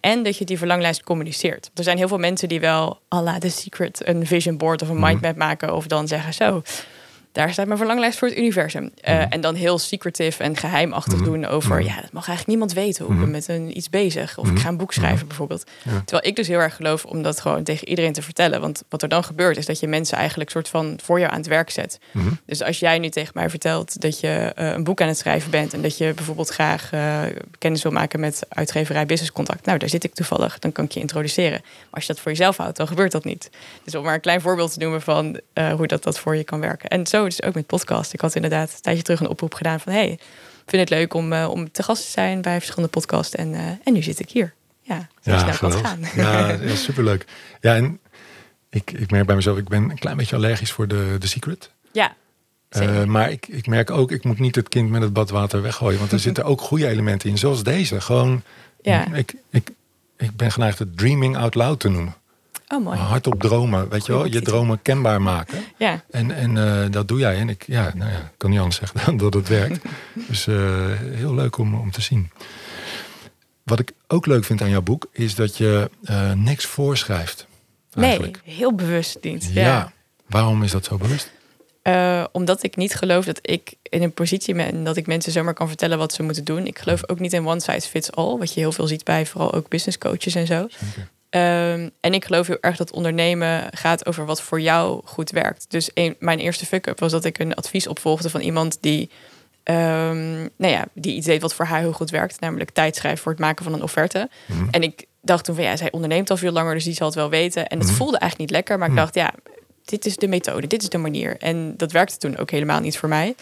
En dat je die verlanglijst communiceert. Er zijn heel veel mensen die wel, alla The Secret, een vision board of een mhm. mindmap maken. Of dan zeggen zo, daar staat mijn verlanglijst voor het universum. Eh, Mhm. En dan heel secretive en geheimachtig Mhm. doen over, Mhm. ja, dat mag eigenlijk niemand weten hoe ik ben met een, iets bezig. Of ik ga een boek schrijven bijvoorbeeld. Ja. Terwijl ik dus heel erg geloof om dat gewoon tegen iedereen te vertellen. Want wat er dan gebeurt is dat je mensen eigenlijk soort van voor jou aan het werk zet. Dus als jij nu tegen mij vertelt dat je eh, een boek aan het schrijven bent en dat je bijvoorbeeld graag eh, kennis wil maken met uitgeverij Business Contact, nou daar zit ik toevallig, dan kan ik je introduceren. Maar als je dat voor jezelf houdt, dan gebeurt dat niet. Dus om maar een klein voorbeeld te noemen van hoe dat, dat voor je kan werken. En zo is ook met podcast. Ik had inderdaad een tijdje terug een oproep gedaan van hey, vind het leuk om, eh, om te gast te zijn bij verschillende podcasts en, eh, en nu zit ik hier. Ja, zo snel kan gaan. Ja, ja, superleuk. Ja, en ik, ik merk bij mezelf, ik ben een klein beetje allergisch voor de, de secret. ja. Eh, maar ik, ik merk ook, ik moet niet het kind met het badwater weggooien. Want er [laughs] zitten ook goede elementen in, zoals deze. Gewoon, Ja. ik, ik, ik ben geneigd het dreaming out loud te noemen. Oh, mooi. Hardop dromen, weet je wel. Je dromen kenbaar maken. Ja, En, en eh, dat doe jij. En ik, ja, nou ja, kan niet anders zeggen dan dat het werkt. [laughs] Dus eh, heel leuk om, om te zien. Wat ik ook leuk vind aan jouw boek, is dat je eh, niks voorschrijft. nee, Eigenlijk. heel bewust niet. Ja. Waarom is dat zo bewust? Omdat ik niet geloof dat ik in een positie ben dat ik mensen zomaar kan vertellen wat ze moeten doen. Ik geloof ook niet in one size fits all, wat je heel veel ziet bij vooral ook business coaches en zo. Zeker. Ehm, en ik geloof heel erg dat ondernemen gaat over wat voor jou goed werkt. Dus een, mijn eerste fuck-up was dat ik een advies opvolgde van iemand die, ehm, nou ja, die iets deed wat voor haar heel goed werkt, namelijk tijd schrijven voor het maken van een offerte. Mhm. En ik dacht toen van ja, zij onderneemt al veel langer, dus die zal het wel weten. En het Mhm. voelde eigenlijk niet lekker, maar ik Mhm. dacht ja, dit is de methode, dit is de manier. En dat werkte toen ook helemaal niet voor mij.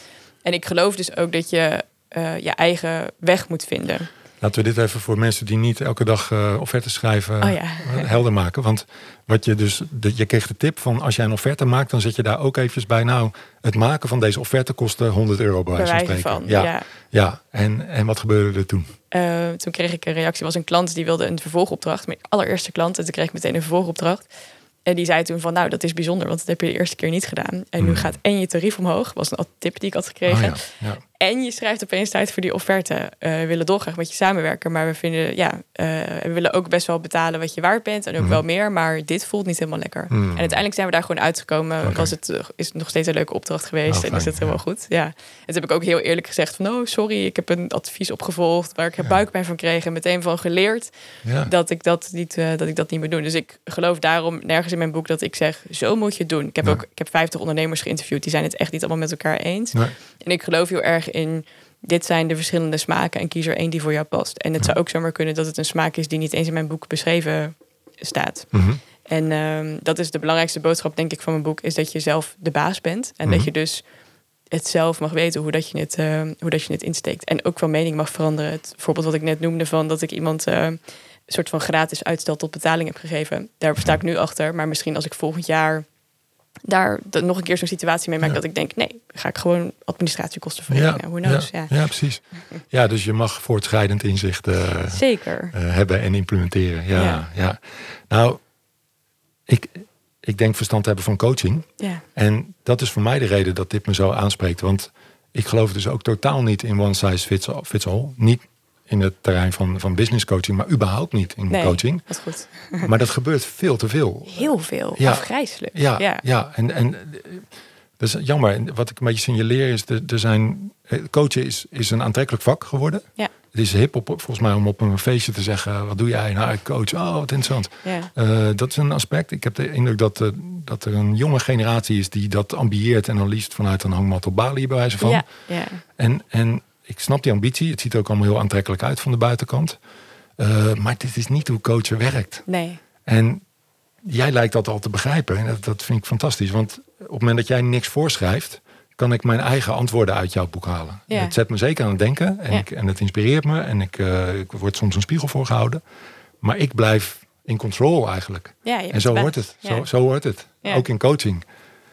En ik geloof dus ook dat je eh, je eigen weg moet vinden. Laten we dit even voor mensen die niet elke dag eh offertes schrijven Oh ja. eh, helder maken. Want wat je dus, de, je kreeg de tip van als jij een offerte maakt, dan zet je daar ook eventjes bij. Nou, het maken van deze offerte kostte 100 euro bij wijze van spreken. van. ja, Ja. ja. En, en wat gebeurde er toen? Eh, toen kreeg ik een reactie. was een klant die wilde een vervolgopdracht. Mijn allereerste klant. En toen kreeg ik meteen een vervolgopdracht. En die zei toen van, nou, dat is bijzonder, want dat heb je de eerste keer niet gedaan. En nu Hmm. gaat en je tarief omhoog, was een tip die ik had gekregen. Oh ja, ja. En je schrijft opeens tijd voor die offerte. Eh, we willen dolgraag met je samenwerken, maar we vinden, ja, eh, we willen ook best wel betalen wat je waard bent en ook Mhm. wel meer, maar dit voelt niet helemaal lekker. Hmm. En uiteindelijk zijn we daar gewoon uitgekomen. Oké. Was het, eh, is het nog steeds een leuke opdracht geweest Oh, en is het helemaal goed. Ja. En toen heb ik ook heel eerlijk gezegd van, oh sorry, ik heb een advies opgevolgd waar ik Ja. buikpijn van kreeg en meteen van geleerd Ja. dat ik dat niet, eh, dat ik dat niet moet doen. Dus ik geloof daarom nergens in mijn boek dat ik zeg, zo moet je het doen. Ik heb ook, ik heb 50 ondernemers geïnterviewd, die zijn het echt niet allemaal met elkaar eens. Nee. En ik geloof heel erg in, dit zijn de verschillende smaken en kies er één die voor jou past. En het zou ook zomaar kunnen dat het een smaak is die niet eens in mijn boek beschreven staat. Mhm. En ehm, dat is de belangrijkste boodschap, denk ik, van mijn boek, is dat je zelf de baas bent. En Mhm. dat je dus het zelf mag weten hoe dat je het, ehm, hoe dat je het insteekt. En ook van mening mag veranderen. Het voorbeeld wat ik net noemde van dat ik iemand eh, een soort van gratis uitstel tot betaling heb gegeven. Daar sta ik nu achter. Maar misschien als ik volgend jaar daar de- nog een keer zo'n situatie mee maak Ja. dat ik denk, nee, ga ik gewoon administratiekosten voor Ja, knows? ja, Ja. ja, precies. [laughs] Ja, dus je mag voortschrijdend inzicht eh, Zeker. eh, hebben en implementeren. Ja, ja. Ja. Nou, ik, ik denk verstand hebben van coaching. Ja. En dat is voor mij de reden dat dit me zo aanspreekt. Want ik geloof dus ook totaal niet in one size fits all. Fits all. Niet in het terrein van, van business coaching, maar überhaupt niet in Nee, coaching. dat is goed. [laughs] Maar dat gebeurt veel te veel. Heel veel. Ja. Afgrijzelijk. Ja, ja. ja. En, en dat is jammer. En Wat ik een beetje signaleer is, er, er zijn, eh, coachen is, is een aantrekkelijk vak geworden. Ja. Het is hip op, volgens mij om op een feestje te zeggen, wat doe jij? Nou, ik coach. Oh, wat interessant. Ja. Eh, dat is een aspect. Ik heb de indruk dat, eh, dat er een jonge generatie is die dat ambieert en dan liefst vanuit een hangmat op Bali bij wijze van. Ja. ja. En, en ik snap die ambitie. Het ziet er ook allemaal heel aantrekkelijk uit van de buitenkant. Eh, maar dit is niet hoe coachen werkt. Nee. En jij lijkt dat al te begrijpen. En dat, dat vind ik fantastisch. Want op het moment dat jij niks voorschrijft, kan ik mijn eigen antwoorden uit jouw boek halen. Ja. Het zet me zeker aan het denken. En, Ja. ik, en het inspireert me. En ik, eh, ik word soms een spiegel voorgehouden. Maar ik blijf in control eigenlijk. Ja, En zo hoort het. Zo, zo hoort het. Ook in coaching.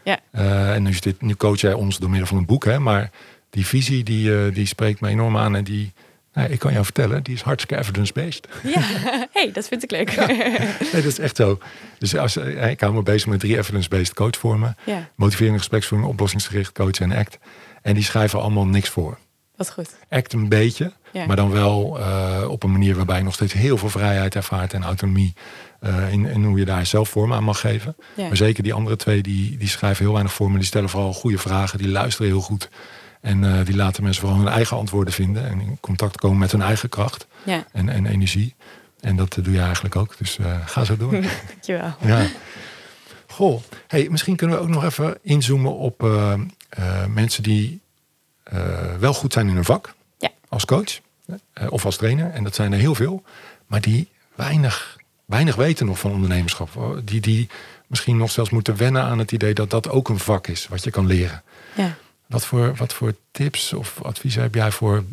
Ja. Eh, en nu, dit, nu coach jij ons door middel van een boek. Hè, maar die visie die, eh, die spreekt me enorm aan. En die, nou, ik kan jou vertellen, die is hartstikke evidence-based. Ja, [laughs] hey, dat vind ik leuk. Nee, dat is echt zo. Dus als, eh, ik hou me bezig met drie evidence-based coachvormen. Ja. Motiverende gespreksvoering, oplossingsgericht, coach en act. En die schrijven allemaal niks voor. Wat goed. Act een beetje, Ja. maar dan wel eh, op een manier waarbij je nog steeds heel veel vrijheid ervaart en autonomie. in, in hoe je daar zelf vorm aan mag geven. Maar zeker die andere twee, die, die schrijven heel weinig voor, maar die stellen vooral goede vragen. Die luisteren heel goed. En eh, die laten mensen vooral hun eigen antwoorden vinden. En in contact komen met hun eigen kracht Ja, en, en energie. En dat eh, doe je eigenlijk ook. Dus eh, ga zo door. [laughs] dankjewel. ja. Goh, hey, misschien kunnen we ook nog even inzoomen op mensen die wel goed zijn in hun vak. Ja. Als coach of als trainer. En dat zijn er heel veel. Maar die weinig, weinig weten nog van ondernemerschap. Die, die misschien nog zelfs moeten wennen aan het idee dat dat ook een vak is. Wat je kan leren. Ja. Wat voor, wat voor tips of adviezen heb jij voor,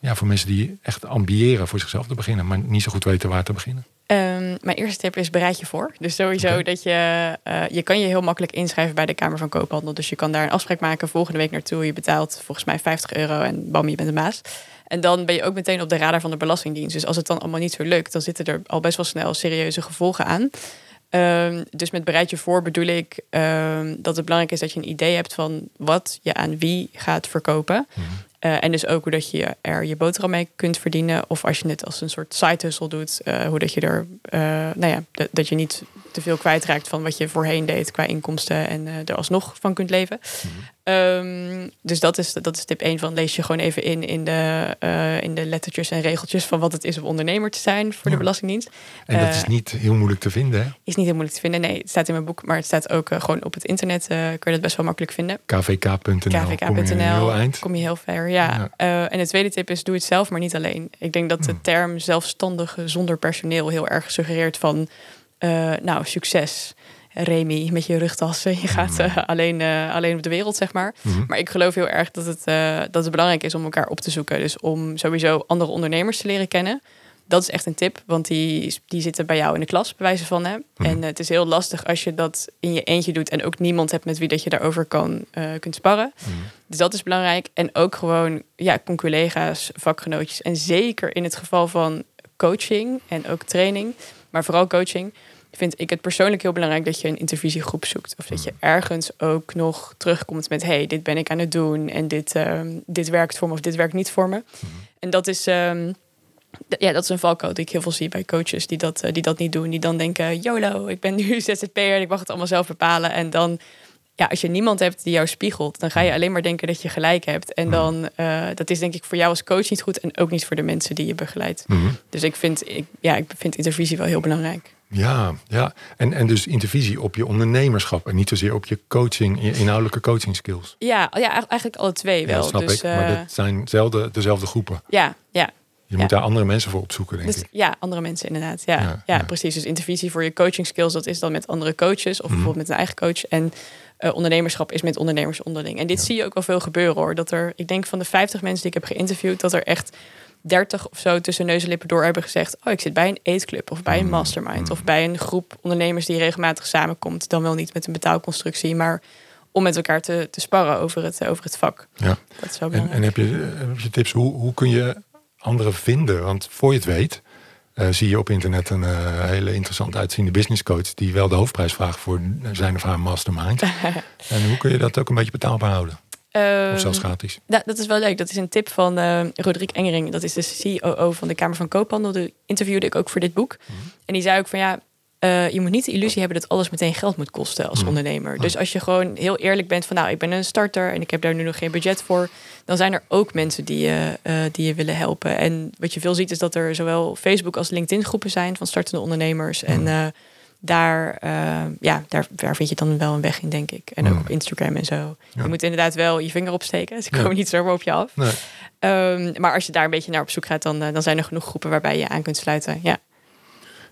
ja, voor mensen die echt ambiëren voor zichzelf te beginnen. Maar niet zo goed weten waar te beginnen? Ehm, mijn eerste tip is bereid je voor. Dus sowieso dat je... eh, je kan je heel makkelijk inschrijven bij de Kamer van Koophandel. Dus je kan daar een afspraak maken volgende week naartoe. Je betaalt volgens mij 50 euro en bam, je bent een baas. En dan ben je ook meteen op de radar van de Belastingdienst. Dus als het dan allemaal niet zo lukt... dan zitten er al best wel snel serieuze gevolgen aan. Ehm, dus met bereid je voor bedoel ik ehm, dat het belangrijk is dat je een idee hebt van wat je aan wie gaat verkopen. Eh, en dus ook hoe dat je er je boterham mee kunt verdienen. Of als je het als een soort side hustle doet. eh, hoe dat je er, eh, nou ja, dat- dat je niet te veel kwijtraakt van wat je voorheen deed qua inkomsten. En er alsnog van kunt leven. Ehm, dus dat is, dat is tip 1 van lees je gewoon even in in de, eh, in de lettertjes en regeltjes van wat het is om ondernemer te zijn voor de. Belastingdienst. En dat Eh, is niet heel moeilijk te vinden. Hè? Is niet heel moeilijk te vinden. Nee, het staat in mijn boek, maar het staat ook eh, gewoon op het internet. eh kun je dat best wel makkelijk vinden. kvk.nl. Kom kvk.nl. heel eind. Kom je heel ver, ja. Ja. Eh, en de tweede tip is, doe het zelf, maar niet alleen. Ik denk dat de Hmm. term zelfstandige zonder personeel heel erg suggereert van, eh, nou, succes. Remy, met je rugtassen. Je gaat Hmm. eh, alleen, eh, alleen op de wereld, zeg maar. Mhm. Maar ik geloof heel erg dat het, eh, dat het belangrijk is om elkaar op te zoeken. Dus om sowieso andere ondernemers te leren kennen. Dat is echt een tip, want die, die zitten bij jou in de klas, bij wijze van. Hè? Mhm. En het is heel lastig als je dat in je eentje doet en ook niemand hebt met wie dat je daarover kan, kunt sparren. Mhm. Dus dat is belangrijk. En ook gewoon, ja, conculega's, vakgenootjes. En zeker in het geval van coaching en ook training, maar vooral coaching, vind ik het persoonlijk heel belangrijk dat je een intervisiegroep zoekt. Of dat je ergens ook nog terugkomt met, hey, dit ben ik aan het doen en dit, ehm, dit werkt voor me of dit werkt niet voor me. En dat is, ehm, ja, dat is een valkuil die ik heel veel zie bij coaches die dat, eh, die dat niet doen. Die dan denken, YOLO, ik ben nu [laughs] ZZP'er en ik mag het allemaal zelf bepalen. En dan ja, als je niemand hebt die jou spiegelt, dan ga je alleen maar denken dat je gelijk hebt. En dan, eh, dat is denk ik voor jou als coach niet goed en ook niet voor de mensen die je begeleidt. Dus ik vind, ik, ja, ik vind intervisie wel heel belangrijk. Ja, ja. En, en dus intervisie op je ondernemerschap en niet zozeer op je coaching, je inhoudelijke coaching skills. Ja, ja eigenlijk alle twee wel. ja, snap dus, ik. Maar eh, dat zijn zelfde, dezelfde groepen. ja, ja. Je Ja. moet daar andere mensen voor opzoeken, denk Dus, ik. ja, andere mensen inderdaad. Ja, Ja, ja, ja. precies. Dus intervisie voor je coaching skills, dat is dan met andere coaches of Mhm. bijvoorbeeld met een eigen coach. En eh, ondernemerschap is met ondernemers onderling. En dit zie je ook wel veel gebeuren hoor. Dat er, ik denk van de 50 mensen die ik heb geïnterviewd, dat er echt 30 of zo tussen neus en lippen door hebben gezegd: Oh, ik zit bij een eetclub of bij een Mhm. mastermind of bij een groep ondernemers die regelmatig samenkomt. Dan wel niet met een betaalconstructie, maar om met elkaar te, te sparren over het, over het vak. Ja. Dat is wel En, belangrijk. en heb, je, heb je tips, hoe, hoe kun je anderen vinden? Want voor je het weet, eh, zie je op internet een eh, hele interessant uitziende business coach die wel de hoofdprijs vraagt voor zijn of haar mastermind. [laughs] en hoe kun je dat ook een beetje betaalbaar houden? Ehm, Of zelfs gratis? Ja, dat is wel leuk. Dat is een tip van Roderick Engering. Dat is de COO van de Kamer van Koophandel. Die interviewde ik ook voor dit boek. Mhm. En die zei ook van ja, eh, je moet niet de illusie hebben dat alles meteen geld moet kosten als Mhm. ondernemer. Dus als je gewoon heel eerlijk bent van nou, ik ben een starter en ik heb daar nu nog geen budget voor. Dan zijn er ook mensen die je, eh, die je willen helpen. En wat je veel ziet is dat er zowel Facebook als LinkedIn groepen zijn van startende ondernemers. En Mhm. Daar, eh, ja, daar, daar vind je dan wel een weg in, denk ik. En ook Mhm. op Instagram en zo. Ja. Je moet inderdaad wel je vinger opsteken. Ze Ja. komen niet zomaar op je af. Nee. Ehm, maar als je daar een beetje naar op zoek gaat, dan, eh, dan zijn er genoeg groepen waarbij je aan kunt sluiten. Ja,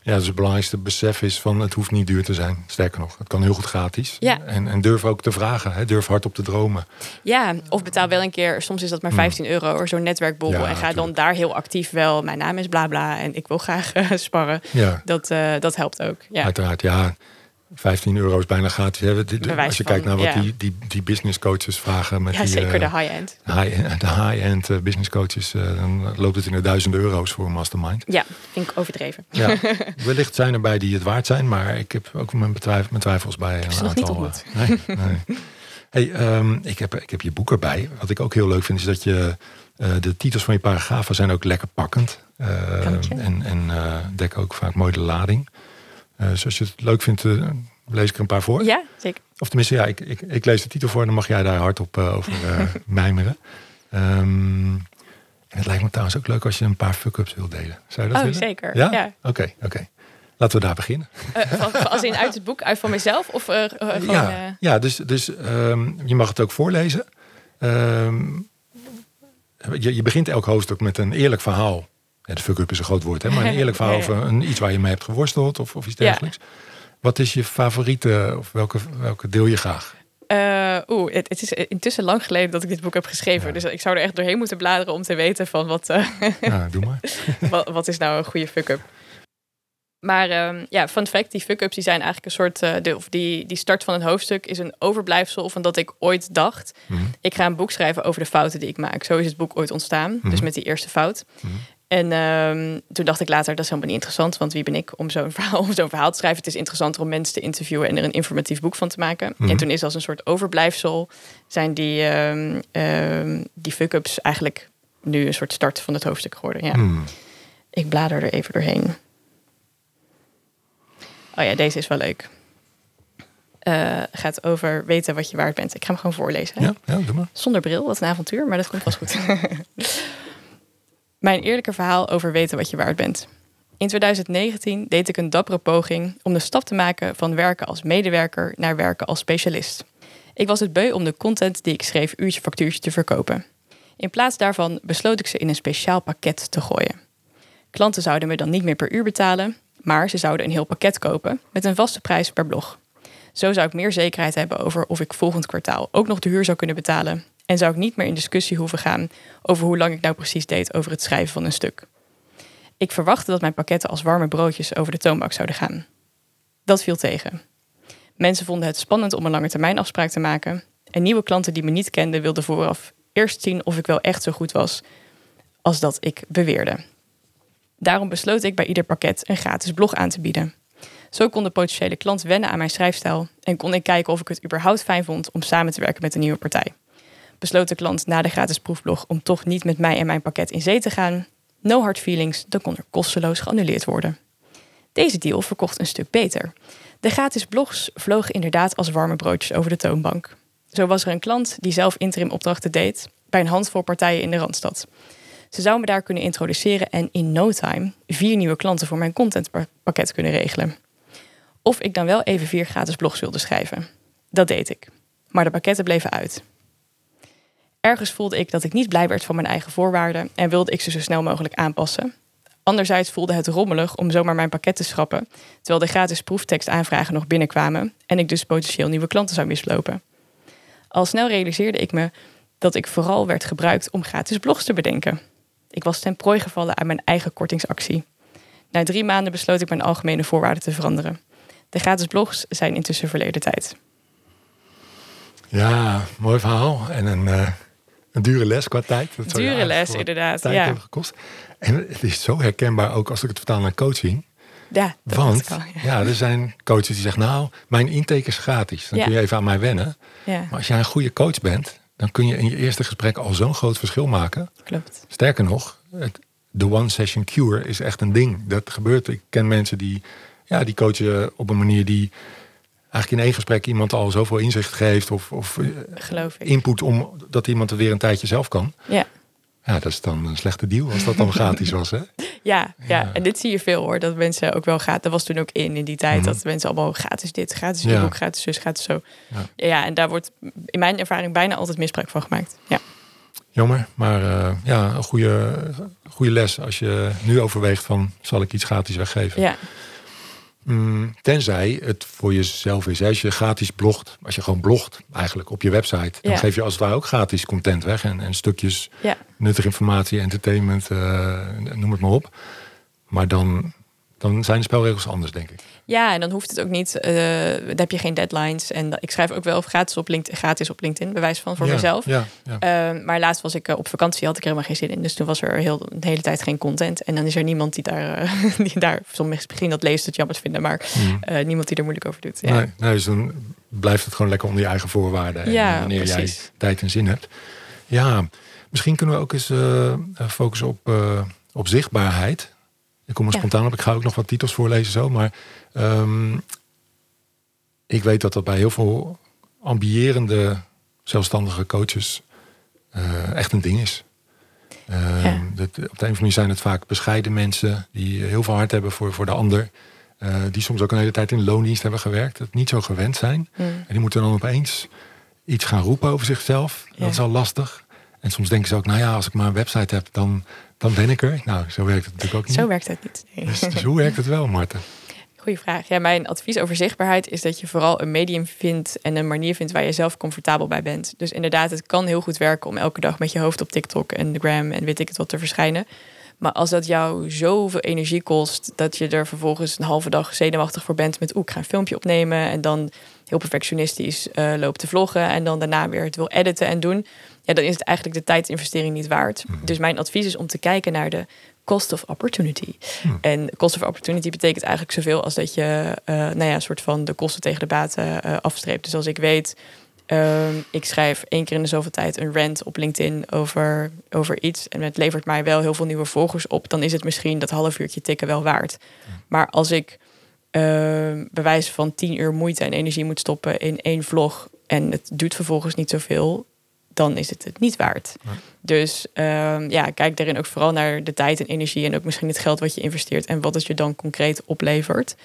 Ja, dus het belangrijkste besef is van het hoeft niet duur te zijn. Sterker nog, het kan heel goed gratis. Ja. En, en durf ook te vragen. Hè? Durf hardop te dromen. ja of betaal wel een keer, soms is dat maar 15 euro of zo'n netwerkborrel. Ja, en ga dan daar heel actief wel. Mijn naam is bla bla en ik wil graag eh, sparren. Ja, Dat, eh, dat helpt ook. Ja. uiteraard. Ja, 15 euro is bijna gratis. Hè? Als je kijkt naar wat ja. die, die, die business coaches vragen. Met ja, die, zeker eh, de high-end. high, de high-end eh, business coaches. eh, dan loopt het in de duizenden euro's voor een mastermind. Ja, vind ik overdreven. Ja, [laughs] wellicht zijn er bij die het waard zijn, maar ik heb ook mijn, betwijf- mijn twijfels bij een ze nog niet aantal. eh, nee, nee. Hey, ehm, ik, heb, ik heb je boek erbij. Wat ik ook heel leuk vind, is dat je eh, de titels van je paragrafen zijn ook lekker pakkend. Uh, en en uh, dekken ook vaak mooi de lading. Dus als je het leuk vindt, lees ik er een paar voor. Ja, zeker. Of tenminste, ja, ik, ik, ik lees de titel voor en dan mag jij daar hardop over [laughs] mijmeren. Um, en het lijkt me trouwens ook leuk als je een paar fuck-ups wil delen. Zou je dat oh, willen? zeker. Ja? Oké, oké. Laten we daar beginnen. Uh, als in uit het boek, uit van mezelf? Of, uh, gewoon, ja, ja, dus, dus um, je mag het ook voorlezen. Um, je, je begint elk hoofdstuk met een eerlijk verhaal. Ja, de fuck-up is een groot woord, hè? maar een [laughs] eerlijk verhaal over een, iets waar je mee hebt geworsteld of, of iets dergelijks. Wat is je favoriete, of welke, welke deel je graag? Uh, Oeh, het, het, is intussen lang geleden dat ik dit boek heb geschreven. Dus ik zou er echt doorheen moeten bladeren om te weten van wat... Uh, ja, [laughs] doe maar. [laughs] wat, wat, is nou een goede fuck-up? Maar um, ja, fun fact, die fuck-ups die zijn eigenlijk een soort... Uh, de, of die, die start van het hoofdstuk is een overblijfsel van dat ik ooit dacht... Mm -hmm. ik ga een boek schrijven over de fouten die ik maak. Zo is het boek ooit ontstaan. Mm -hmm. Dus met die eerste fout. Mm -hmm. En um, toen dacht ik later, dat is helemaal niet interessant. Want wie ben ik om zo'n [laughs] verhaal, om zo'n verhaal te schrijven? Het is interessanter om mensen te interviewen en er een informatief boek van te maken. En toen is als een soort overblijfsel, zijn die, um, um, die fuck-ups eigenlijk nu een soort start van het hoofdstuk geworden. Ja. Ik blader er even doorheen. Oh ja, deze is wel leuk. Uh, gaat over weten wat je waard bent. Ik ga hem gewoon voorlezen. Hè? Ja, ja, doe maar. Zonder bril, wat een avontuur, maar dat komt vast goed. [laughs] Mijn eerlijke verhaal over weten wat je waard bent. In 2019 deed ik een dappere poging om de stap te maken van werken als medewerker naar werken als specialist. Ik was het beu om de content die ik schreef uurtje factuurtje te verkopen. In plaats daarvan besloot ik ze in een speciaal pakket te gooien. Klanten zouden me dan niet meer per uur betalen, maar ze zouden een heel pakket kopen met een vaste prijs per blog. Zo zou ik meer zekerheid hebben over of ik volgend kwartaal ook nog de huur zou kunnen betalen en zou ik niet meer in discussie hoeven gaan over hoe lang ik nou precies deed over het schrijven van een stuk. Ik verwachtte dat mijn pakketten als warme broodjes over de toonbank zouden gaan. Dat viel tegen. Mensen vonden het spannend om een lange termijn afspraak te maken. En nieuwe klanten die me niet kenden wilden vooraf eerst zien of ik wel echt zo goed was als dat ik beweerde. Daarom besloot ik bij ieder pakket een gratis blog aan te bieden. Zo kon de potentiële klant wennen aan mijn schrijfstijl en kon ik kijken of ik het überhaupt fijn vond om samen te werken met een nieuwe partij besloot de klant na de gratis proefblog om toch niet met mij en mijn pakket in zee te gaan. No hard feelings, dan kon er kosteloos geannuleerd worden. Deze deal verkocht een stuk beter. De gratis blogs vlogen inderdaad als warme broodjes over de toonbank. Zo was er een klant die zelf interim opdrachten deed bij een handvol partijen in de Randstad. Ze zou me daar kunnen introduceren en in no time vier nieuwe klanten voor mijn contentpakket kunnen regelen. Of ik dan wel even vier gratis blogs wilde schrijven. Dat deed ik. Maar de pakketten bleven uit. Ergens voelde ik dat ik niet blij werd van mijn eigen voorwaarden en wilde ik ze zo snel mogelijk aanpassen. Anderzijds voelde het rommelig om zomaar mijn pakket te schrappen, terwijl de gratis proeftekstaanvragen nog binnenkwamen en ik dus potentieel nieuwe klanten zou mislopen. Al snel realiseerde ik me dat ik vooral werd gebruikt om gratis blogs te bedenken. Ik was ten prooi gevallen aan mijn eigen kortingsactie. Na drie maanden besloot ik mijn algemene voorwaarden te veranderen. De gratis blogs zijn intussen verleden tijd. Ja, mooi verhaal. En een, uh, een dure les qua tijd. Dat dure les, inderdaad. Tijd ja. hebben gekost. En het is zo herkenbaar ook als ik het vertaal naar coaching. Ja, dat Want ja. ja. er zijn coaches die zeggen, nou, mijn intake is gratis. Dan Ja. kun je even aan mij wennen. Ja, Maar als jij een goede coach bent, dan kun je in je eerste gesprek al zo'n groot verschil maken. klopt. Sterker nog, de one session cure is echt een ding. Dat gebeurt. Ik ken mensen die, ja, die coachen op een manier die eigenlijk in één gesprek iemand al zoveel inzicht geeft of, of eh, Geloof ik. input om dat iemand er weer een tijdje zelf kan. Ja. Ja, dat is dan een slechte deal als dat dan [laughs] gratis was. Hè? Ja, ja, Ja. en dit zie je veel hoor. Dat mensen ook wel gaat. Dat was toen ook in in die tijd. Mhm. Dat mensen allemaal gratis dit, gratis Ja. boek, gratis zus, gratis zo. Ja. Ja. en daar wordt in mijn ervaring bijna altijd misbruik van gemaakt. Ja, Jammer, maar eh, ja, een goede, goede les als je nu overweegt van zal ik iets gratis weggeven. ja, Mm, tenzij het voor jezelf is. Als je gratis blogt, als je gewoon blogt eigenlijk op je website, dan Ja. geef je als het ware ook gratis content weg en, en stukjes ja, nuttige informatie, entertainment, eh, noem het maar op. Maar dan dan zijn de spelregels anders, denk ik. Ja, en dan hoeft het ook niet. Uh, dan heb je geen deadlines. En ik schrijf ook wel gratis op LinkedIn, gratis op LinkedIn, bewijs van voor mezelf. Ja, ja. Uh, maar laatst was ik uh, op vakantie, had ik helemaal geen zin in. Dus toen was er heel, de hele tijd geen content. En dan is er niemand die daar, [laughs] die daar soms misschien dat leest, het jammer vinden, maar mm. niemand die er moeilijk over doet. Ja. Nee, nee, dus dan blijft het gewoon lekker onder je eigen voorwaarden. En ja, wanneer precies. jij tijd en zin hebt. Ja, misschien kunnen we ook eens focussen op, op zichtbaarheid. Ik kom er spontaan op. Ik ga ook nog wat titels voorlezen zo. Maar um, ik weet dat dat bij heel veel ambiërende zelfstandige coaches uh, echt een ding is. Uh, ja. dat, op de een of andere manier zijn het vaak bescheiden mensen die heel veel hart hebben voor, voor de ander. Uh, die soms ook een hele tijd in loondienst hebben gewerkt. Dat niet zo gewend zijn. Mm. En die moeten dan opeens iets gaan roepen over zichzelf. Dat is al lastig. En soms denken ze ook, nou ja, als ik maar een website heb, dan, dan ben ik er. Nou, zo werkt het natuurlijk ook niet. Zo werkt het niet. Nee. Dus, dus hoe werkt het wel, Marten? Goeie vraag. Ja, mijn advies over zichtbaarheid is dat je vooral een medium vindt en een manier vindt waar je zelf comfortabel bij bent. Dus inderdaad, het kan heel goed werken om elke dag met je hoofd op TikTok en de gram en weet ik het wat te verschijnen. Maar als dat jou zoveel energie kost dat je er vervolgens een halve dag zenuwachtig voor bent met oeh, ik ga een filmpje opnemen en dan heel perfectionistisch uh, loopt te vloggen en dan daarna weer het wil editen en doen, ja, dan is het eigenlijk de tijdsinvestering niet waard. Mhm. Dus mijn advies is om te kijken naar de cost of opportunity. Hmm. En cost of opportunity betekent eigenlijk zoveel als dat je, uh, nou ja, een soort van de kosten tegen de baten uh, afstreept. Dus als ik weet, uh, ik schrijf één keer in de zoveel tijd een rant op LinkedIn over, over iets en het levert mij wel heel veel nieuwe volgers op, dan is het misschien dat half uurtje tikken wel waard. Maar als ik uh, bewijs van tien uur moeite en energie moet stoppen in één vlog en het duurt vervolgens niet zoveel, dan is het het niet waard. Ja. Dus um, ja, kijk daarin ook vooral naar de tijd en energie en ook misschien het geld wat je investeert en wat het je dan concreet oplevert.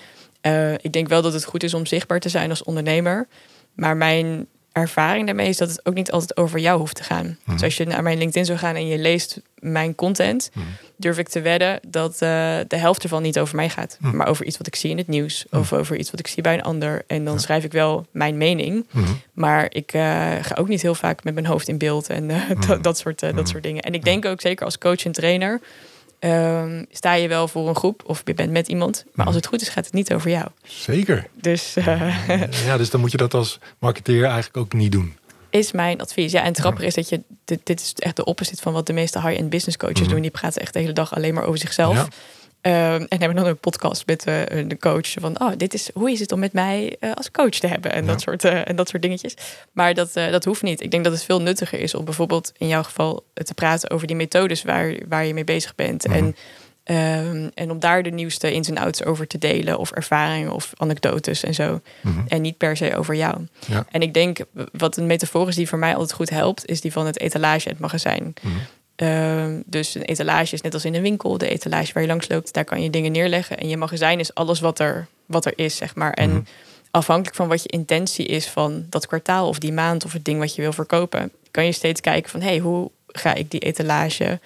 Uh, ik denk wel dat het goed is om zichtbaar te zijn als ondernemer, maar mijn ervaring daarmee is dat het ook niet altijd over jou hoeft te gaan. Mhm. Dus als je naar mijn LinkedIn zou gaan en je leest mijn content, Mhm. durf ik te wedden dat uh, de helft ervan niet over mij gaat, Mhm. maar over iets wat ik zie in het nieuws Mhm. of over iets wat ik zie bij een ander. En dan Ja. schrijf ik wel mijn mening, Mhm. maar ik uh, ga ook niet heel vaak met mijn hoofd in beeld en [laughs] uh, Mhm. dat, dat, soort, dat Mhm. soort dingen. En ik denk ook zeker als coach en trainer. Um, sta je wel voor een groep of je bent met iemand, maar Mhm. als het goed is, gaat het niet over jou. Zeker. Dus uh, Ja, dus dan moet je dat als marketeer eigenlijk ook niet doen. is mijn advies. Ja, en het grappige is dat je dit, dit is echt de opposite van wat de meeste high-end business coaches Mhm. doen. Die praten echt de hele dag alleen maar over zichzelf. Ja. Um, en hebben dan een podcast met uh, de coach van, oh, dit is hoe is het om met mij uh, als coach te hebben en Ja. dat soort uh, en dat soort dingetjes. Maar dat, dat hoeft niet. Ik denk dat het veel nuttiger is om bijvoorbeeld in jouw geval te praten over die methodes waar, waar je mee bezig bent Mhm. en Um, en om daar de nieuwste ins en outs over te delen, of ervaringen of anekdotes en zo. Mhm. En niet per se over jou. Ja. En ik denk, wat een metafoor is die voor mij altijd goed helpt, is die van het etalage en het magazijn. Mhm. Um, dus een etalage is net als in een winkel. De etalage waar je langs loopt, daar kan je dingen neerleggen. En je magazijn is alles wat er, wat er is, zeg maar. En Mhm. afhankelijk van wat je intentie is van dat kwartaal of die maand of het ding wat je wil verkopen, kan je steeds kijken van hé, hey, hoe ga ik die etalage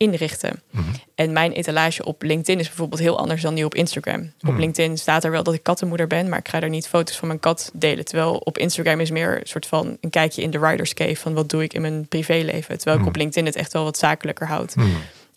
inrichten? Mhm. En mijn etalage op LinkedIn is bijvoorbeeld heel anders dan die op Instagram. Op Hmm. LinkedIn staat er wel dat ik kattenmoeder ben, maar ik ga er niet foto's van mijn kat delen. Terwijl op Instagram is meer een soort van een kijkje in de writer's cave van wat doe ik in mijn privéleven. Terwijl ik op LinkedIn het echt wel wat zakelijker houd. Mhm.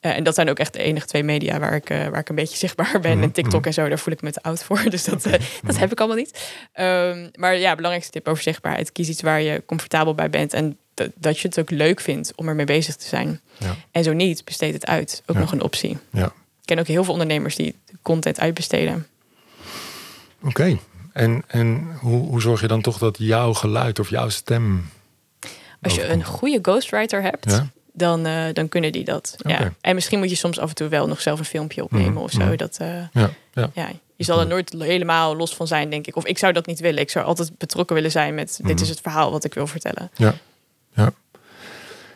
Uh, en dat zijn ook echt de enige twee media waar ik, uh, waar ik een beetje zichtbaar ben. Mhm, En TikTok mhm. en zo, daar voel ik me te oud voor. [laughs] Dus dat, uh, dat heb ik allemaal niet. Um, maar ja, belangrijkste tip over zichtbaarheid. Kies iets waar je comfortabel bij bent. En dat, dat je het ook leuk vindt om ermee bezig te zijn. Ja. En zo niet, besteed het uit. Ook Ja. nog een optie. Ja. Ik ken ook heel veel ondernemers die content uitbesteden. Oké. En, en hoe, hoe zorg je dan toch dat jouw geluid of jouw stem. Als je een goede ghostwriter hebt, Ja? dan, uh, dan kunnen die dat. Ja. En misschien moet je soms af en toe wel nog zelf een filmpje opnemen Mhm, of zo. mhm. Dat, uh, Ja, ja. ja, je zal er nooit helemaal los van zijn, denk ik. Of ik zou dat niet willen. Ik zou altijd betrokken willen zijn met dit Mhm. is het verhaal wat ik wil vertellen. Ja. Ja.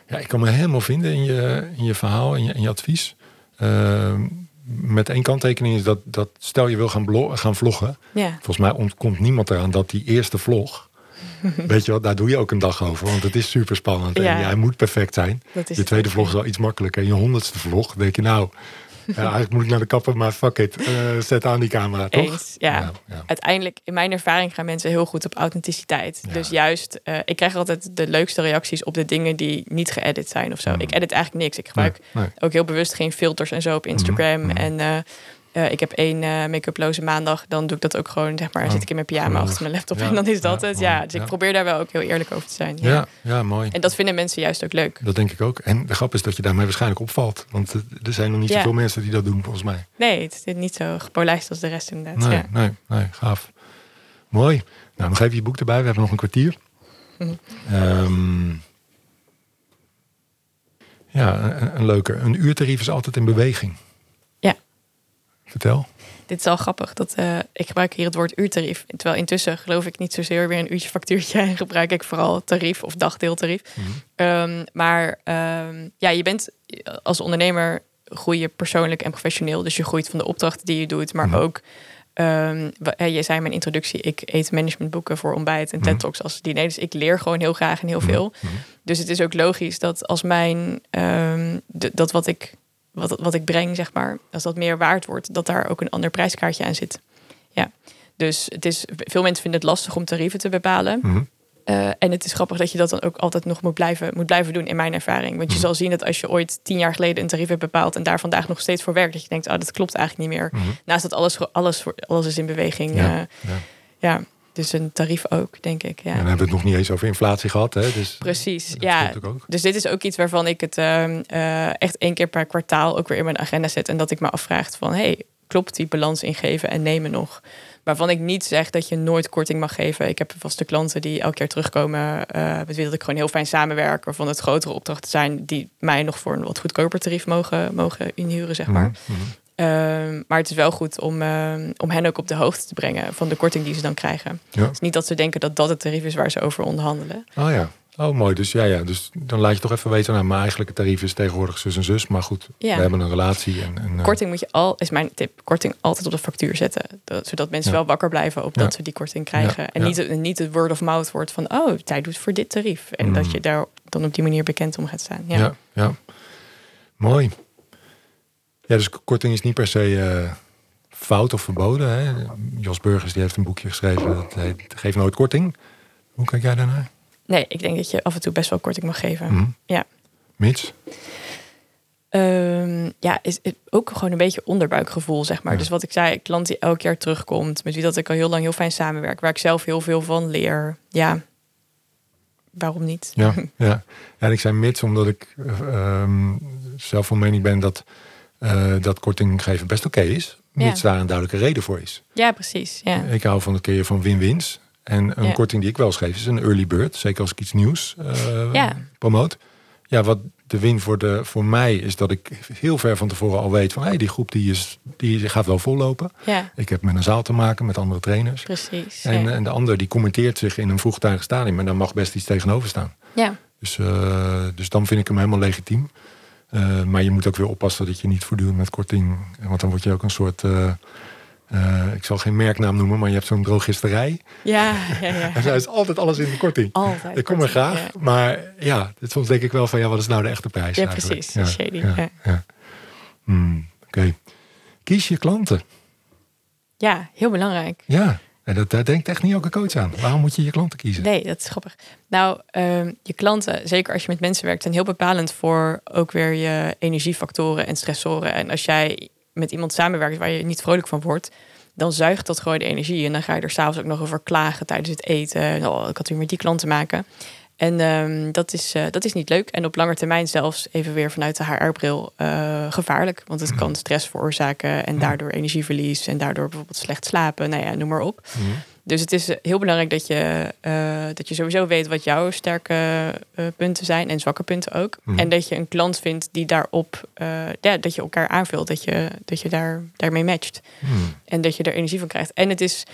Ja, ik kan me helemaal vinden in je, in je verhaal, in je, in je advies. Ehm, met één kanttekening is dat, dat stel je wil gaan, gaan vloggen. Ja, Volgens mij ontkomt niemand eraan dat die eerste vlog. [laughs] weet je wel, daar doe je ook een dag over. Want het is super spannend. En Ja. jij moet perfect zijn. Je tweede vlog is al iets makkelijker. En je honderdste vlog denk je nou... ja, eigenlijk moet ik naar de kapper, maar fuck it. eh, zet aan die camera, toch? Eens, ja. Ja, ja. Uiteindelijk, in mijn ervaring gaan mensen heel goed op authenticiteit. Ja. Dus juist, uh, ik krijg altijd de leukste reacties op de dingen die niet geëdit zijn of zo. Mm. Ik edit eigenlijk niks. Ik gebruik Nee, nee. ook heel bewust geen filters en zo op Instagram. Mhm, mhm. En uh, eh, ik heb één uh, make-uploze maandag, dan doe ik dat ook gewoon, zeg maar, Oh, zit ik in mijn pyjama achter mijn laptop Ja, en dan is dat ja, het. Ja, dus ik probeer daar wel ook heel eerlijk over te zijn. Ja. Ja, mooi. En dat vinden mensen juist ook leuk. Dat denk ik ook. En de grap is dat je daarmee waarschijnlijk opvalt. Want eh, er zijn nog niet zoveel mensen die dat doen, volgens mij. Nee, het is niet zo gepolijst als de rest inderdaad. Nee, Ja. nee, nee, gaaf. Mooi. Nou, nog even je boek erbij. We hebben nog een kwartier. Mhm. Ehm, ja, een, een leuke. Een uurtarief is altijd in beweging. Vertel. Dit is al grappig. Dat, eh, ik gebruik hier het woord uurtarief. Terwijl intussen geloof ik niet zozeer weer een uurtje factuurtje. [laughs] En gebruik ik vooral tarief of dagdeeltarief. Mhm. Ehm, maar ehm, ja, je bent als ondernemer groei je persoonlijk en professioneel. Dus je groeit van de opdrachten die je doet. Maar Mhm. ook, hè, je zei in mijn introductie, ik eet managementboeken voor ontbijt en Mhm. TED Talks als diner. Dus ik leer gewoon heel graag en heel Mhm. veel. Dus het is ook logisch dat als mijn, dat wat ik, wat, wat ik breng, zeg maar, als dat meer waard wordt, dat daar ook een ander prijskaartje aan zit. Ja. Dus het is, veel mensen vinden het lastig om tarieven te bepalen. Mhm. Eh, en het is grappig dat je dat dan ook altijd nog moet blijven, moet blijven doen in mijn ervaring. Want je Mhm. zal zien dat als je ooit tien jaar geleden een tarief hebt bepaald en daar vandaag nog steeds voor werkt, dat je denkt, oh, dat klopt eigenlijk niet meer. Mhm. Naast dat alles, alles, alles is in beweging. Ja, ja. ja, dus een tarief ook, denk ik. Ja. En dan hebben we het nog niet eens over inflatie gehad. Hè? Dus Precies, ja. Dus dit is ook iets waarvan ik het ehm, eh, echt één keer per kwartaal ook weer in mijn agenda zet. En dat ik me afvraag van, hey, klopt die balans ingeven en nemen nog? Waarvan ik niet zeg dat je nooit korting mag geven. Ik heb vaste klanten die elke keer terugkomen. eh met wie dat ik gewoon heel fijn samenwerk. Waarvan het grotere opdrachten zijn die mij nog voor een wat goedkoper tarief mogen, mogen inhuren, zeg maar. Mhm. Mhm. Ehm, maar het is wel goed om, ehm, om hen ook op de hoogte te brengen van de korting die ze dan krijgen. Ja. Het is niet dat ze denken dat dat het tarief is waar ze over onderhandelen. Oh ja. Oh, mooi. Dus ja, ja. Dus dan laat je toch even weten, nou, mijn eigenlijke tarief is tegenwoordig zus en zus. Maar goed, Ja. we hebben een relatie. En, en, eh, Korting moet je al, is mijn tip, korting altijd op de factuur zetten. Dat, zodat mensen Ja. wel wakker blijven op dat ze die korting krijgen. En niet, het- niet het word of mouth wordt van, oh, zij doet voor dit tarief. En Mm. dat je daar dan op die manier bekend om gaat staan. Ja, ja. Mooi. Ja, dus korting is niet per se eh, fout of verboden. Hè? Jos Burgers die heeft een boekje geschreven dat heet Geef nooit korting. Hoe kijk jij daarnaar? Nee, ik denk dat je af en toe best wel korting mag geven. Mhm. Ja. Mits? Ehm, ja, is is ook gewoon een beetje onderbuikgevoel, zeg maar. Ja. Dus wat ik zei, klant die elk jaar terugkomt, met wie dat ik al heel lang heel fijn samenwerk, waar ik zelf heel veel van leer. Ja, waarom niet? Ja, [laughs] ja. ja en ik zei mits omdat ik eh, ehm, zelf van mening ben dat, eh, dat korting geven best oké is. Mits daar een duidelijke reden voor is. Ja, precies. Ja. Ik hou van het keer van win-wins. En een Ja. korting die ik wel eens geef is een early bird. Zeker als ik iets nieuws eh Ja. promoot. Ja, wat de win voor, de, voor mij is dat ik heel ver van tevoren al weet van... Hey, die groep die is, die gaat wel vollopen. ja, Ik heb met een zaal te maken, met andere trainers. precies. En, ja. en de ander die commenteert zich in een vroegtijdig stadium. Maar daar mag best iets tegenover staan. ja. Dus, eh, dus dan vind ik hem helemaal legitiem. Eh, maar je moet ook weer oppassen dat je niet voortdurend met korting... Want dan word je ook een soort... eh, eh, ik zal geen merknaam noemen, maar je hebt zo'n drogisterij. Ja, ja, ja. [laughs] En daar is altijd alles in de korting. Altijd. Ik kom er graag, Ja. maar ja, soms denk ik wel van ja, wat is nou de echte prijs? Ja, eigenlijk? precies, shady, ja. ja. Hmm, Oké. Kies je klanten. ja, heel belangrijk. Ja, en dat, denkt echt niet elke coach aan. Waarom moet je je klanten kiezen? Nee, dat is grappig. Nou, ehm, je klanten, zeker als je met mensen werkt, zijn heel bepalend voor ook weer je energiefactoren en stressoren. En als jij met iemand samenwerkt waar je niet vrolijk van wordt, dan zuigt dat gewoon de energie. En dan ga je er s'avonds ook nog over klagen tijdens het eten. Oh, ik had weer met die klant te maken. En ehm, dat, is, eh, dat is niet leuk. En op lange termijn zelfs even weer vanuit de HR-bril eh, gevaarlijk. Want het kan stress veroorzaken en daardoor energieverlies en daardoor bijvoorbeeld slecht slapen. Nou ja, noem maar op. Mhm. Dus het is eh, heel belangrijk dat je, dat je sowieso weet wat jouw sterke punten zijn en zwakke punten ook. Mhm. En dat je een klant vindt die daarop, ja, dat je elkaar aanvult, dat je, dat je daar, daarmee matcht. Hmm. En dat je er energie van krijgt. En het is,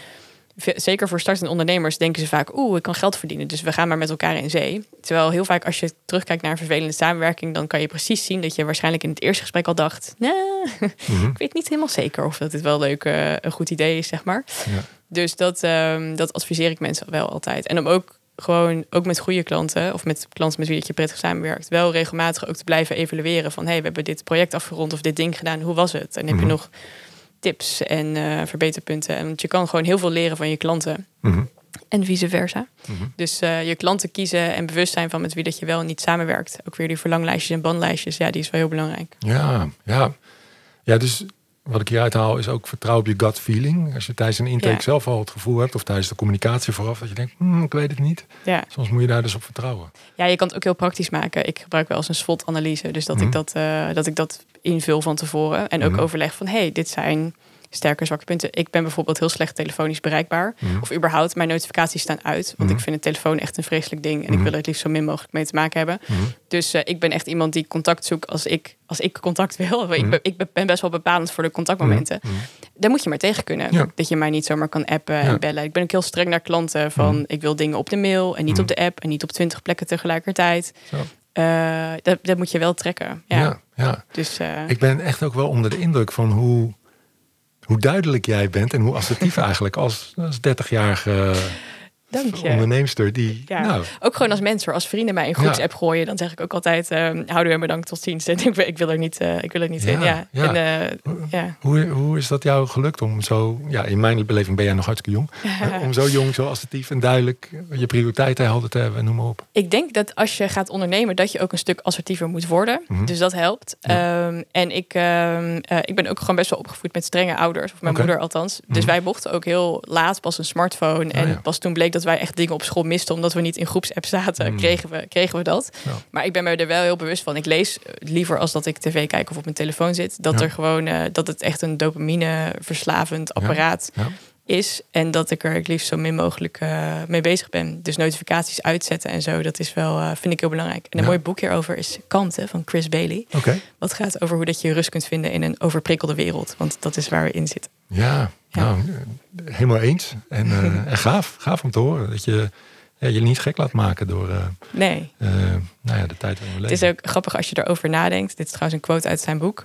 zeker voor startende ondernemers, denken ze vaak, oeh, ik kan geld verdienen, dus we gaan maar met elkaar in zee. Terwijl heel vaak als je terugkijkt naar een vervelende samenwerking, dan kan je precies zien dat je waarschijnlijk in het eerste gesprek al dacht, nee, [laughs] Mhm. ik weet niet helemaal zeker of dat dit wel leuk, eh, een goed idee is, zeg maar. Ja. Dus dat, ehm, dat adviseer ik mensen wel altijd. En om ook gewoon, ook met goede klanten of met klanten met wie je prettig samenwerkt, wel regelmatig ook te blijven evalueren van hey, we hebben dit project afgerond of dit ding gedaan, hoe was het? En heb Mhm. je nog tips en eh, verbeterpunten? En want je kan gewoon heel veel leren van je klanten Mhm. en vice versa. Mhm. Dus eh, je klanten kiezen en bewust zijn van met wie dat je wel en niet samenwerkt. Ook weer die verlanglijstjes en bandlijstjes, ja, die is wel heel belangrijk. Ja, ja. Ja, dus wat ik hieruit haal is ook vertrouw op je gut feeling. Als je tijdens een intake Ja. zelf al het gevoel hebt, of tijdens de communicatie vooraf, dat je denkt, "Hmm, ik weet het niet. Ja. Soms moet je daar dus op vertrouwen. ja, je kan het ook heel praktisch maken. Ik gebruik wel eens een SWOT-analyse. Dus dat, Mhm. ik dat, eh, dat ik dat invul van tevoren. En ook Mhm. overleg van, hey, dit zijn sterke zwakke punten. Ik ben bijvoorbeeld heel slecht telefonisch bereikbaar. Mhm. Of überhaupt, mijn notificaties staan uit. Want Mhm. ik vind een telefoon echt een vreselijk ding. En Mhm. ik wil er het liefst zo min mogelijk mee te maken hebben. Mhm. Dus eh, ik ben echt iemand die contact zoekt als ik, als ik contact wil. [laughs] Ik, Mhm. ben, ik ben best wel bepalend voor de contactmomenten. Mhm. Daar moet je maar tegen kunnen. Ja. Dat je mij niet zomaar kan appen Ja. en bellen. Ik ben ook heel streng naar klanten van Mhm. ik wil dingen op de mail en niet Mhm. op de app en niet op twintig plekken tegelijkertijd. Zo. Eh, dat, dat moet je wel trekken. Ja. Ja, ja. Dus eh, Ik ben echt ook wel onder de indruk van hoe, hoe duidelijk jij bent en hoe assertief [laughs] eigenlijk als, als 30-jarige dank je. onderneemster die, Ja. nou, Ook gewoon als mens hoor. Als vrienden mij in groepsapp gooien, dan zeg ik ook altijd: eh, houden we bedankt tot ziens. En [laughs] ik, ik wil er niet, eh, ik wil er niet Ja, in. Ja. ja. En, eh, ja. hoe, hoe is dat jou gelukt om zo, ja, in mijn beleving ben jij nog hartstikke jong, [laughs] eh, om zo jong, zo assertief en duidelijk je prioriteiten helder te hebben, noem maar op. Ik denk dat als je gaat ondernemen, dat je ook een stuk assertiever moet worden. Mhm. Dus dat helpt. Ja. Ehm, en ik, ehm, eh, ik ben ook gewoon best wel opgevoed met strenge ouders. Of mijn moeder althans. Dus Mhm. wij mochten ook heel laat pas een smartphone. En Oh ja. pas toen bleek dat wij echt dingen op school misten. Omdat we niet in groepsapp zaten, Mhm. kregen, we, kregen we dat. Ja. Maar ik ben me er wel heel bewust van. Ik lees liever als dat ik tv kijk of op mijn telefoon zit. Dat, Ja. er gewoon, eh, dat het echt een dopamine verslavend apparaat Ja. Is. En dat ik er het liefst zo min mogelijk eh, mee bezig ben. Dus notificaties uitzetten en zo, dat is wel, eh, vind ik heel belangrijk. En een Ja. mooi boek hierover is Kanten van Chris Bailey. Oké, Wat gaat over hoe dat je rust kunt vinden in een overprikkelde wereld. Want dat is waar we in zitten. ja, Ja. nou, helemaal eens. En, eh, [laughs] en gaaf, gaaf om te horen dat je ja, je niet gek laat maken door Nee, nou ja, de tijd we het leven. is ook grappig als je erover nadenkt. Dit is trouwens een quote uit zijn boek.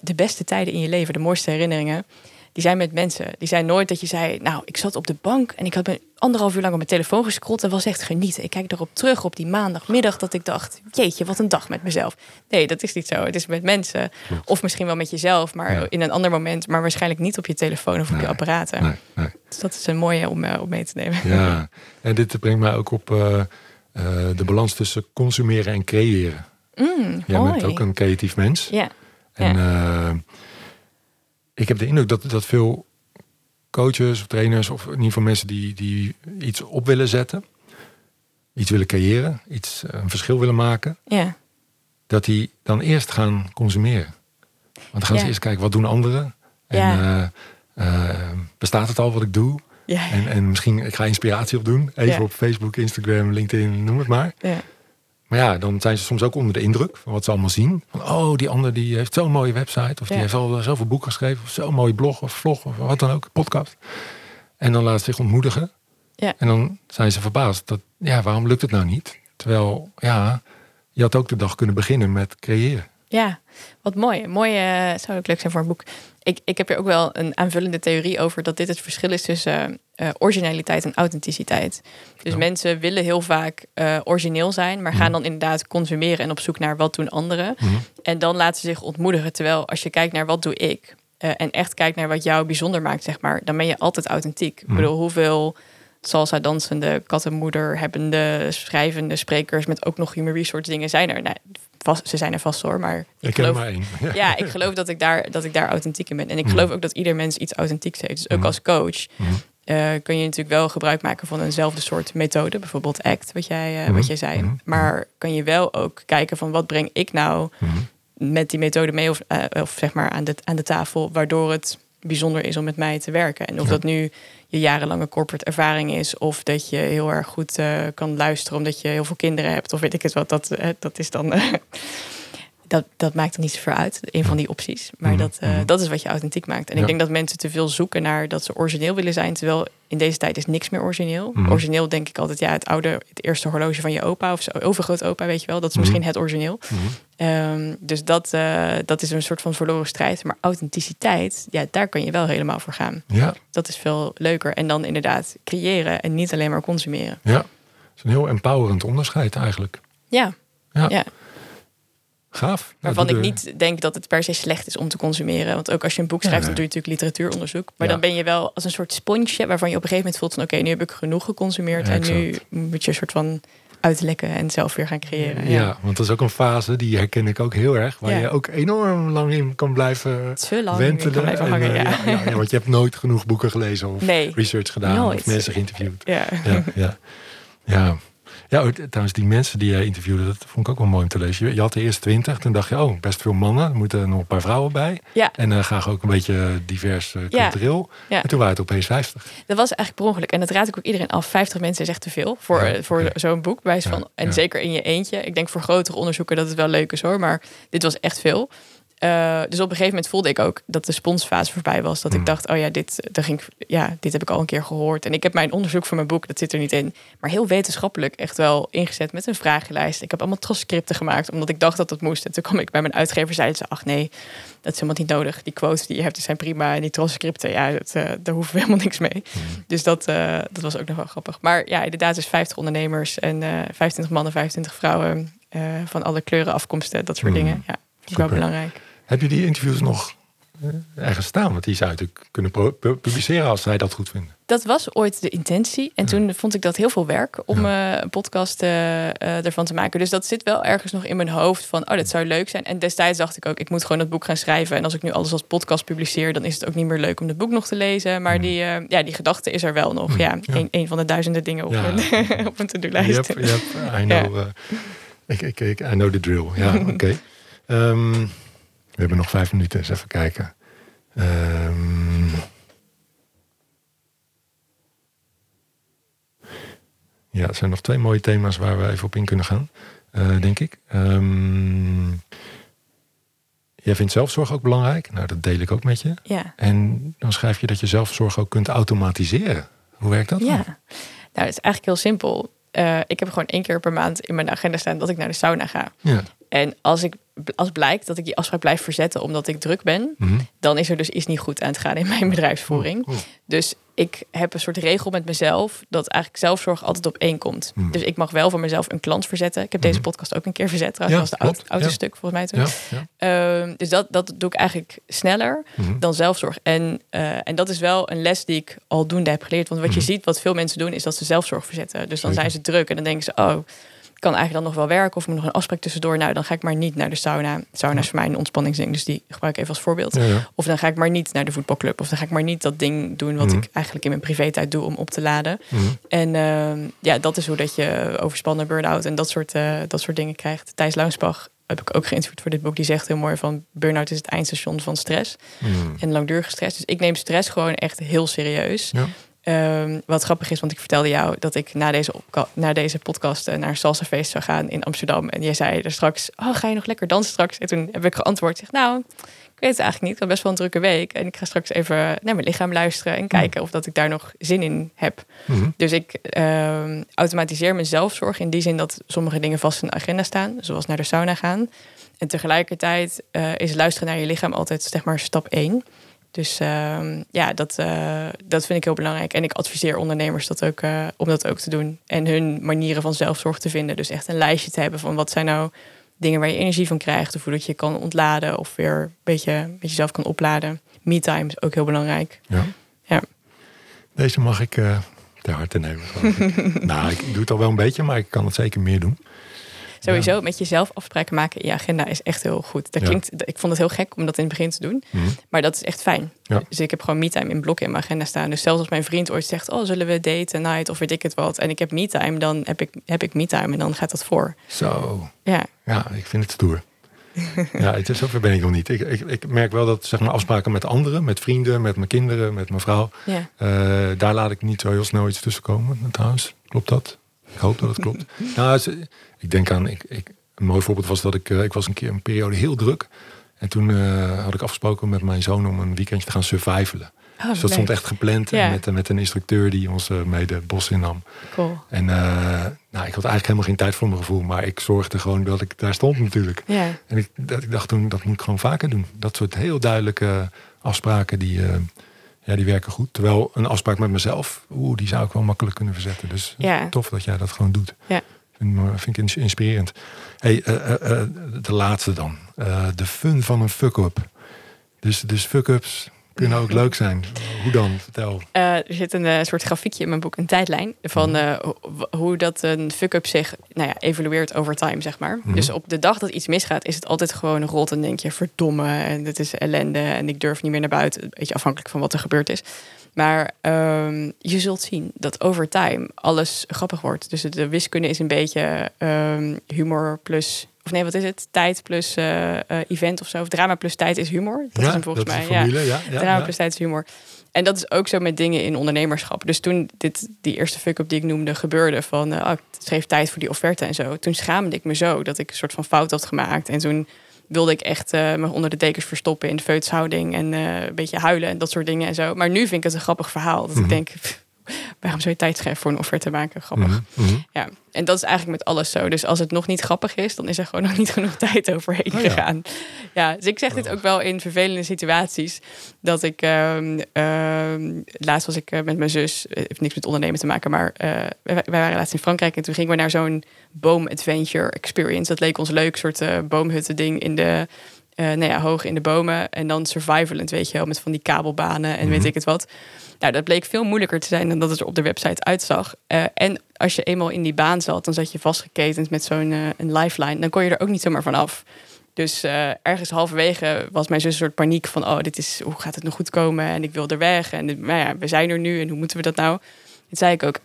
De beste tijden in je leven, de mooiste herinneringen... die zijn met mensen. Die zijn nooit dat je zei... nou, ik zat op de bank en ik had me anderhalf uur lang op mijn telefoon gescrollt... en was echt genieten. Ik kijk erop terug op die maandagmiddag dat ik dacht... jeetje, wat een dag met mezelf. Nee, dat is niet zo. Het is met mensen. Of misschien wel met jezelf, maar Ja. in een ander moment... maar waarschijnlijk niet op je telefoon of op Nee, je apparaten. Nee, nee. Dus dat is een mooie om, eh, om mee te nemen. Ja, en dit brengt mij ook op eh, eh, de balans tussen consumeren en creëren. Mm, Jij bent ook een creatief mens. Ja, En eh, ik heb de indruk dat, dat veel coaches of trainers, of in ieder geval mensen die, die iets op willen zetten, iets willen creëren, iets, een verschil willen maken, ja, dat die dan eerst gaan consumeren. Want dan gaan ze eerst kijken, wat doen anderen? En Ja. eh, eh, bestaat het al wat ik doe? En, en misschien, ik ga inspiratie opdoen. Even op Facebook, Instagram, LinkedIn, noem het maar. Maar ja, dan zijn ze soms ook onder de indruk van wat ze allemaal zien. Van, oh, die ander die heeft zo'n mooie website. Of die heeft al zoveel boeken geschreven. Of zo'n mooie blog of vlog of wat dan ook, podcast. En dan laat ze zich ontmoedigen. Ja. En dan zijn ze verbaasd. Dat, ja, waarom lukt het nou niet? Terwijl, ja, je had ook de dag kunnen beginnen met creëren. Ja, wat mooi. Mooi eh, zou ook leuk zijn voor een boek. Ik, ik heb er ook wel een aanvullende theorie over dat dit het verschil is tussen eh, originaliteit en authenticiteit. Dus Ja. mensen willen heel vaak eh, origineel zijn, maar gaan Mhm. dan inderdaad consumeren en op zoek naar wat doen anderen. Mhm. En dan laten ze zich ontmoedigen. Terwijl als je kijkt naar wat doe ik en echt kijkt naar wat jou bijzonder maakt, zeg maar, dan ben je altijd authentiek. Mhm. Ik bedoel, hoeveel salsa dansende, kattenmoeder hebbende, schrijvende sprekers met ook nog human resource dingen zijn er. Nou, vast, ze zijn er vast hoor, maar ik, Ik geloof, maar één. [laughs] Ja. ja, ik geloof dat ik daar, dat ik daar authentiek in ben. En ik Mhm. geloof ook dat ieder mens iets authentieks heeft. Dus ook Mhm. als coach Mhm. eh, kun je natuurlijk wel gebruik maken van eenzelfde soort methode. Bijvoorbeeld ACT, wat jij, eh, wat jij zei. Maar kan je wel ook kijken van wat breng ik nou met die methode mee of, eh, of zeg maar aan de, aan de tafel, waardoor het bijzonder is om met mij te werken. En of Ja. dat nu je jarenlange corporate ervaring is, of dat je heel erg goed eh, kan luisteren omdat je heel veel kinderen hebt, of weet ik het wat, dat, eh, dat is dan. eh, [laughs] dat, dat maakt er niet zoveel uit, een van die opties. Maar Mhm, dat, mhm. dat is wat je authentiek maakt. En Ja. ik denk dat mensen te veel zoeken naar dat ze origineel willen zijn. Terwijl in deze tijd is niks meer origineel. Mhm. Origineel denk ik altijd, ja, het oude, het eerste horloge van je opa of zo, overgrootopa, weet je wel. Dat is misschien het origineel. Ehm, dus dat, eh, dat is een soort van verloren strijd. Maar authenticiteit, ja, daar kan je wel helemaal voor gaan. Ja, Dat is veel leuker. En dan inderdaad creëren en niet alleen maar consumeren. ja. Het is een heel empowerend onderscheid eigenlijk. Ja, Ja. ja. Gaaf. waarvan Dat ik niet denk dat het per se slecht is om te consumeren. Want ook als je een boek Ja, schrijft, dan doe je natuurlijk literatuuronderzoek. Maar Ja. dan ben je wel als een soort sponsje waarvan je op een gegeven moment voelt van oké, nu heb ik genoeg geconsumeerd. En nu moet je een soort van uit te lekken en zelf weer gaan creëren. Ja, Ja, want dat is ook een fase, die herken ik ook heel erg. Waar Ja. je ook enorm lang in kan blijven Te lang wentelen. kan blijven En, hangen, eh, ja. ja, ja, want je hebt nooit genoeg boeken gelezen of Nee, research gedaan nooit. of mensen geïnterviewd. ja. Ja, ja. Ja. Trouwens, die mensen die jij interviewde, dat vond ik ook wel mooi om te lezen. Je, had de eerste twintig, toen dacht je, oh, best veel mannen. Er moeten nog een paar vrouwen bij. Ja. En eh, graag ook een beetje divers uh, cultureel. Ja. En toen waren het opeens 50. Dat was eigenlijk per ongeluk. En dat raad ik ook iedereen af. 50 mensen is echt te veel voor, eh, voor zo'n boek. Bij van, en zeker in je eentje. Ik denk voor grotere onderzoeken dat het wel leuk is hoor. Maar dit was echt veel. Eh, dus op een gegeven moment voelde ik ook dat de sponsfase voorbij was. Dat ik dacht, oh ja dit, ging, ja, dit heb ik al een keer gehoord. En ik heb mijn onderzoek voor mijn boek, dat zit er niet in. Maar heel wetenschappelijk echt wel ingezet met een vragenlijst. Ik heb allemaal transcripten gemaakt, omdat ik dacht dat het moest. En toen kwam ik bij mijn uitgever, zeiden ze, ach nee, dat is helemaal niet nodig. Die quotes die je hebt, die zijn prima. En die transcripten, ja, dat, eh, daar hoeven we [laughs] helemaal niks mee. Dus dat, eh, dat was ook nog wel grappig. Maar ja, inderdaad, dus 50 ondernemers en eh 25 mannen, 25 vrouwen van alle kleuren, afkomsten, dat soort Hmm. dingen. Ja, vind ik wel belangrijk. Heb je die interviews nog eh, ergens staan? Want die zou je natuurlijk kunnen publiceren als zij dat goed vinden. Dat was ooit de intentie. En toen vond ik dat heel veel werk om eh, een podcast eh, eh, ervan te maken. Dus dat zit wel ergens nog in mijn hoofd van, oh, dat zou leuk zijn. En destijds dacht ik ook, ik moet gewoon dat boek gaan schrijven. En als ik nu alles als podcast publiceer, dan is het ook niet meer leuk om het boek nog te lezen. Maar die, eh, ja, die gedachte is er wel nog. Ja, ja. Een, een van de duizenden dingen op [laughs] mijn to-do-lijst. Yep, yep, I know, eh, ik, ik, ik, I know the drill. Ja, [laughs] oké. Ehm, we hebben nog vijf minuten, eens even kijken. Ehm, ja, er zijn nog twee mooie thema's waar we even op in kunnen gaan, eh, denk ik. Ehm, jij vindt zelfzorg ook belangrijk. Nou, dat deel ik ook met je. Ja. En dan schrijf je dat je zelfzorg ook kunt automatiseren. Hoe werkt dat? dan? Ja, nou, het is eigenlijk heel simpel. Eh, ik heb gewoon één keer per maand in mijn agenda staan dat ik naar de sauna ga. ja. En als, ik, als blijkt dat ik die afspraak blijf verzetten omdat ik druk ben, Mhm. dan is er dus iets niet goed aan het gaan in mijn bedrijfsvoering. Oeh, oeh. Dus ik heb een soort regel met mezelf dat eigenlijk zelfzorg altijd op één komt. Hmm. Dus ik mag wel voor mezelf een klant verzetten. Ik heb deze Mhm. podcast ook een keer verzet trouwens. Ja, dat was de klopt. auto, Ja. stuk volgens mij toen. Ja. Ehm, dus dat, dat doe ik eigenlijk sneller Mhm. dan zelfzorg. En, eh, en dat is wel een les die ik aldoende heb geleerd. Want wat je Mhm. ziet, wat veel mensen doen, is dat ze zelfzorg verzetten. Dus dan zijn ze druk en dan denken ze, oh, kan eigenlijk dan nog wel werken of moet nog een afspraak tussendoor. Nou, dan ga ik maar niet naar de sauna. Sauna is voor mij een ontspanningsding, dus die gebruik ik even als voorbeeld. Ja, ja. Of dan ga ik maar niet naar de voetbalclub. Of dan ga ik maar niet dat ding doen wat Mhm. ik eigenlijk in mijn privé-tijd doe om op te laden. Mhm. En ehm, ja, dat is hoe dat je overspannen, burn-out en dat soort, eh, dat soort dingen krijgt. Thijs Launsbach heb ik ook geïnterviewd voor dit boek. Die zegt heel mooi van burn-out is het eindstation van stress Mhm. en langdurige stress. Dus ik neem stress gewoon echt heel serieus. Ja. Ehm, wat grappig is, want ik vertelde jou dat ik na deze, na deze podcast eh, naar een salsafeest zou gaan in Amsterdam. En jij zei er straks, oh, ga je nog lekker dansen straks? En toen heb ik geantwoord, zeg, nou, ik weet het eigenlijk niet. Ik had best wel een drukke week. En ik ga straks even naar mijn lichaam luisteren en kijken of dat ik daar nog zin in heb. Mhm. Dus ik ehm, automatiseer mijn zelfzorg in die zin dat sommige dingen vast in de agenda staan, zoals naar de sauna gaan. En tegelijkertijd eh, is luisteren naar je lichaam altijd zeg maar stap één. Dus ehm, ja, dat, eh, dat vind ik heel belangrijk. En ik adviseer ondernemers dat ook, eh, om dat ook te doen. En hun manieren van zelfzorg te vinden. Dus echt een lijstje te hebben van wat zijn nou dingen waar je energie van krijgt. Of hoe dat je kan ontladen of weer een beetje met jezelf kan opladen. Me-time is ook heel belangrijk. Ja. Ja. Deze mag ik eh ter harte nemen. ik. [laughs] nou, ik doe het al wel een beetje, maar ik kan het zeker meer doen. Sowieso met jezelf afspraken maken in je agenda is echt heel goed. Dat Ja. klinkt, ik vond het heel gek om dat in het begin te doen. Mhm. Maar dat is echt fijn. Ja. Dus ik heb gewoon me-time in blokken in mijn agenda staan. Dus zelfs als mijn vriend ooit zegt... oh, zullen we daten, night of weet ik het wat... en ik heb me-time, dan heb ik, heb ik me-time en dan gaat dat voor. Zo, Ja, ja, ik vind het stoer. [laughs] ja, het is, zover ben ik nog niet. Ik, ik, ik merk wel dat zeg maar, afspraken met anderen, met vrienden, met mijn kinderen, met mijn vrouw... ja. eh, daar laat ik niet zo heel snel iets tussen komen. Trouwens, klopt dat? Ik hoop dat het klopt. [laughs] nou, ik denk aan... Ik, ik, een mooi voorbeeld was dat ik... eh, ik was een keer een periode heel druk. En toen eh, had ik afgesproken met mijn zoon om een weekendje te gaan survivalen. Oh, Dus dat leuk. stond echt gepland Ja. met, met een instructeur die ons eh, mee de bos innam. Cool. En eh, nou, ik had eigenlijk helemaal geen tijd voor mijn gevoel, maar ik zorgde gewoon dat ik daar stond natuurlijk. Ja, En ik, dat, ik dacht toen, dat moet ik gewoon vaker doen. Dat soort heel duidelijke afspraken, die, eh, ja, die werken goed. Terwijl een afspraak met mezelf, oeh, die zou ik wel makkelijk kunnen verzetten. Dus Ja. tof dat jij dat gewoon doet. Ja. Vind, ik ins- inspirerend. Hey, eh, eh, eh, de laatste dan. De fun van een fuck-up. Dus, dus fuck-ups, kunnen ook leuk zijn. Hoe dan? Vertel. Uh, er zit een uh, soort grafiekje in mijn boek, een tijdlijn van uh, hoe dat een fuck-up zich nou ja, evolueert over time, zeg maar. Mm. Dus op de dag dat iets misgaat, is het altijd gewoon rot en denk je verdomme en het is ellende en ik durf niet meer naar buiten. Een beetje afhankelijk van wat er gebeurd is. Maar um, je zult zien dat over time alles grappig wordt. Dus de wiskunde is een beetje um, humor plus of nee, wat is het? Tijd plus uh, uh, event of zo. Of drama plus tijd is humor. Dat ja, is hem volgens dat mij. Formule, ja. ja. drama plus tijd is humor. En dat is ook zo met dingen in ondernemerschap. Dus toen dit, die eerste fuck-up die ik noemde gebeurde... van uh, oh, ik schreef tijd voor die offerte en zo... toen schaamde ik me zo dat ik een soort van fout had gemaakt. En toen wilde ik echt uh, me onder de dekens verstoppen in de feutshouding... en uh, een beetje huilen en dat soort dingen en zo. Maar nu vind ik het een grappig verhaal. Dat mm -hmm. ik denk, pff, waarom zou je tijd schrijven voor een offerte maken? Grappig. Mm -hmm. Ja, en dat is eigenlijk met alles zo. Dus als het nog niet grappig is, dan is er gewoon nog niet genoeg [laughs] tijd overheen Oh gegaan. Ja, dus ik zeg dit ook wel in vervelende situaties. Dat ik, ehm, ehm, laatst was ik eh, met mijn zus, het heeft niks met ondernemen te maken, maar eh, wij, wij waren laatst in Frankrijk en toen gingen we naar zo'n boom-adventure experience. Dat leek ons leuk, soort uh, boomhutten ding in de, uh, nou ja, hoog in de bomen. En dan survivalent, weet je wel, met van die kabelbanen en Mhm. weet ik het wat. Nou, dat bleek veel moeilijker te zijn dan dat het er op de website uitzag. Uh, en als je eenmaal in die baan zat, dan zat je vastgeketend met zo'n uh, een lifeline. Dan kon je er ook niet zomaar van af. Dus ergens halverwege was mijn zus een soort paniek van... oh, dit is, hoe gaat het nog goed komen? En ik wil er weg. En maar ja, we zijn er nu en hoe moeten we dat nou? Toen zei ik ook,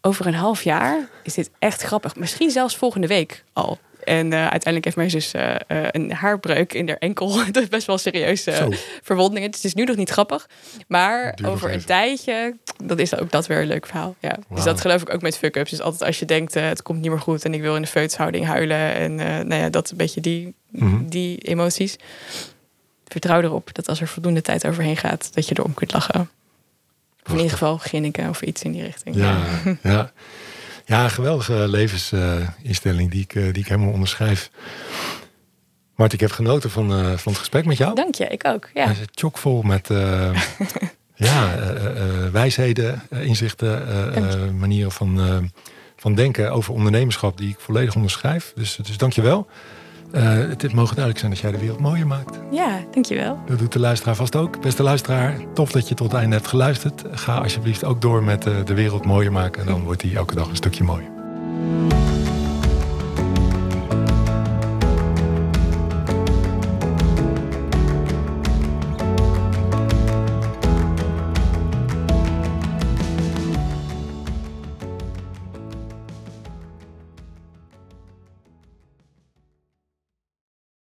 over een half jaar is dit echt grappig. Misschien zelfs volgende week al. En uh, uiteindelijk heeft mijn zus uh, uh, een haarbreuk in haar enkel. [laughs] dat is best wel serieuze verwondingen. Dus het is nu nog niet grappig. Maar over een tijdje, dan is ook dat weer een leuk verhaal. Ja. Wow. Dus dat geloof ik ook met fuck-ups. Dus altijd als je denkt, het komt niet meer goed... en ik wil in de feutshouding huilen... en nou ja, dat een beetje die, Mhm. mm -hmm. die emoties. Vertrouw erop dat als er voldoende tijd overheen gaat... dat je erom kunt lachen. Of in ieder geval ginniken of iets in die richting. Ja, ja. [laughs] Ja, een geweldige levensinstelling die, ik, uh, die ik helemaal onderschrijf. Mart, ik heb genoten van, uh, van het gesprek met jou. Dank je, ik ook. Ja. Hij zit chockvol met uh, [laughs] ja, uh, wijsheden, inzichten, manieren van, van denken over ondernemerschap die ik volledig onderschrijf. Dus, dus dank je wel. Het, het mogen duidelijk zijn dat jij de wereld mooier maakt. Ja, dankjewel. Dat doet de luisteraar vast ook. Beste luisteraar, tof dat je tot het einde hebt geluisterd. Ga alsjeblieft ook door met de wereld mooier maken. En dan wordt die elke dag een stukje mooier.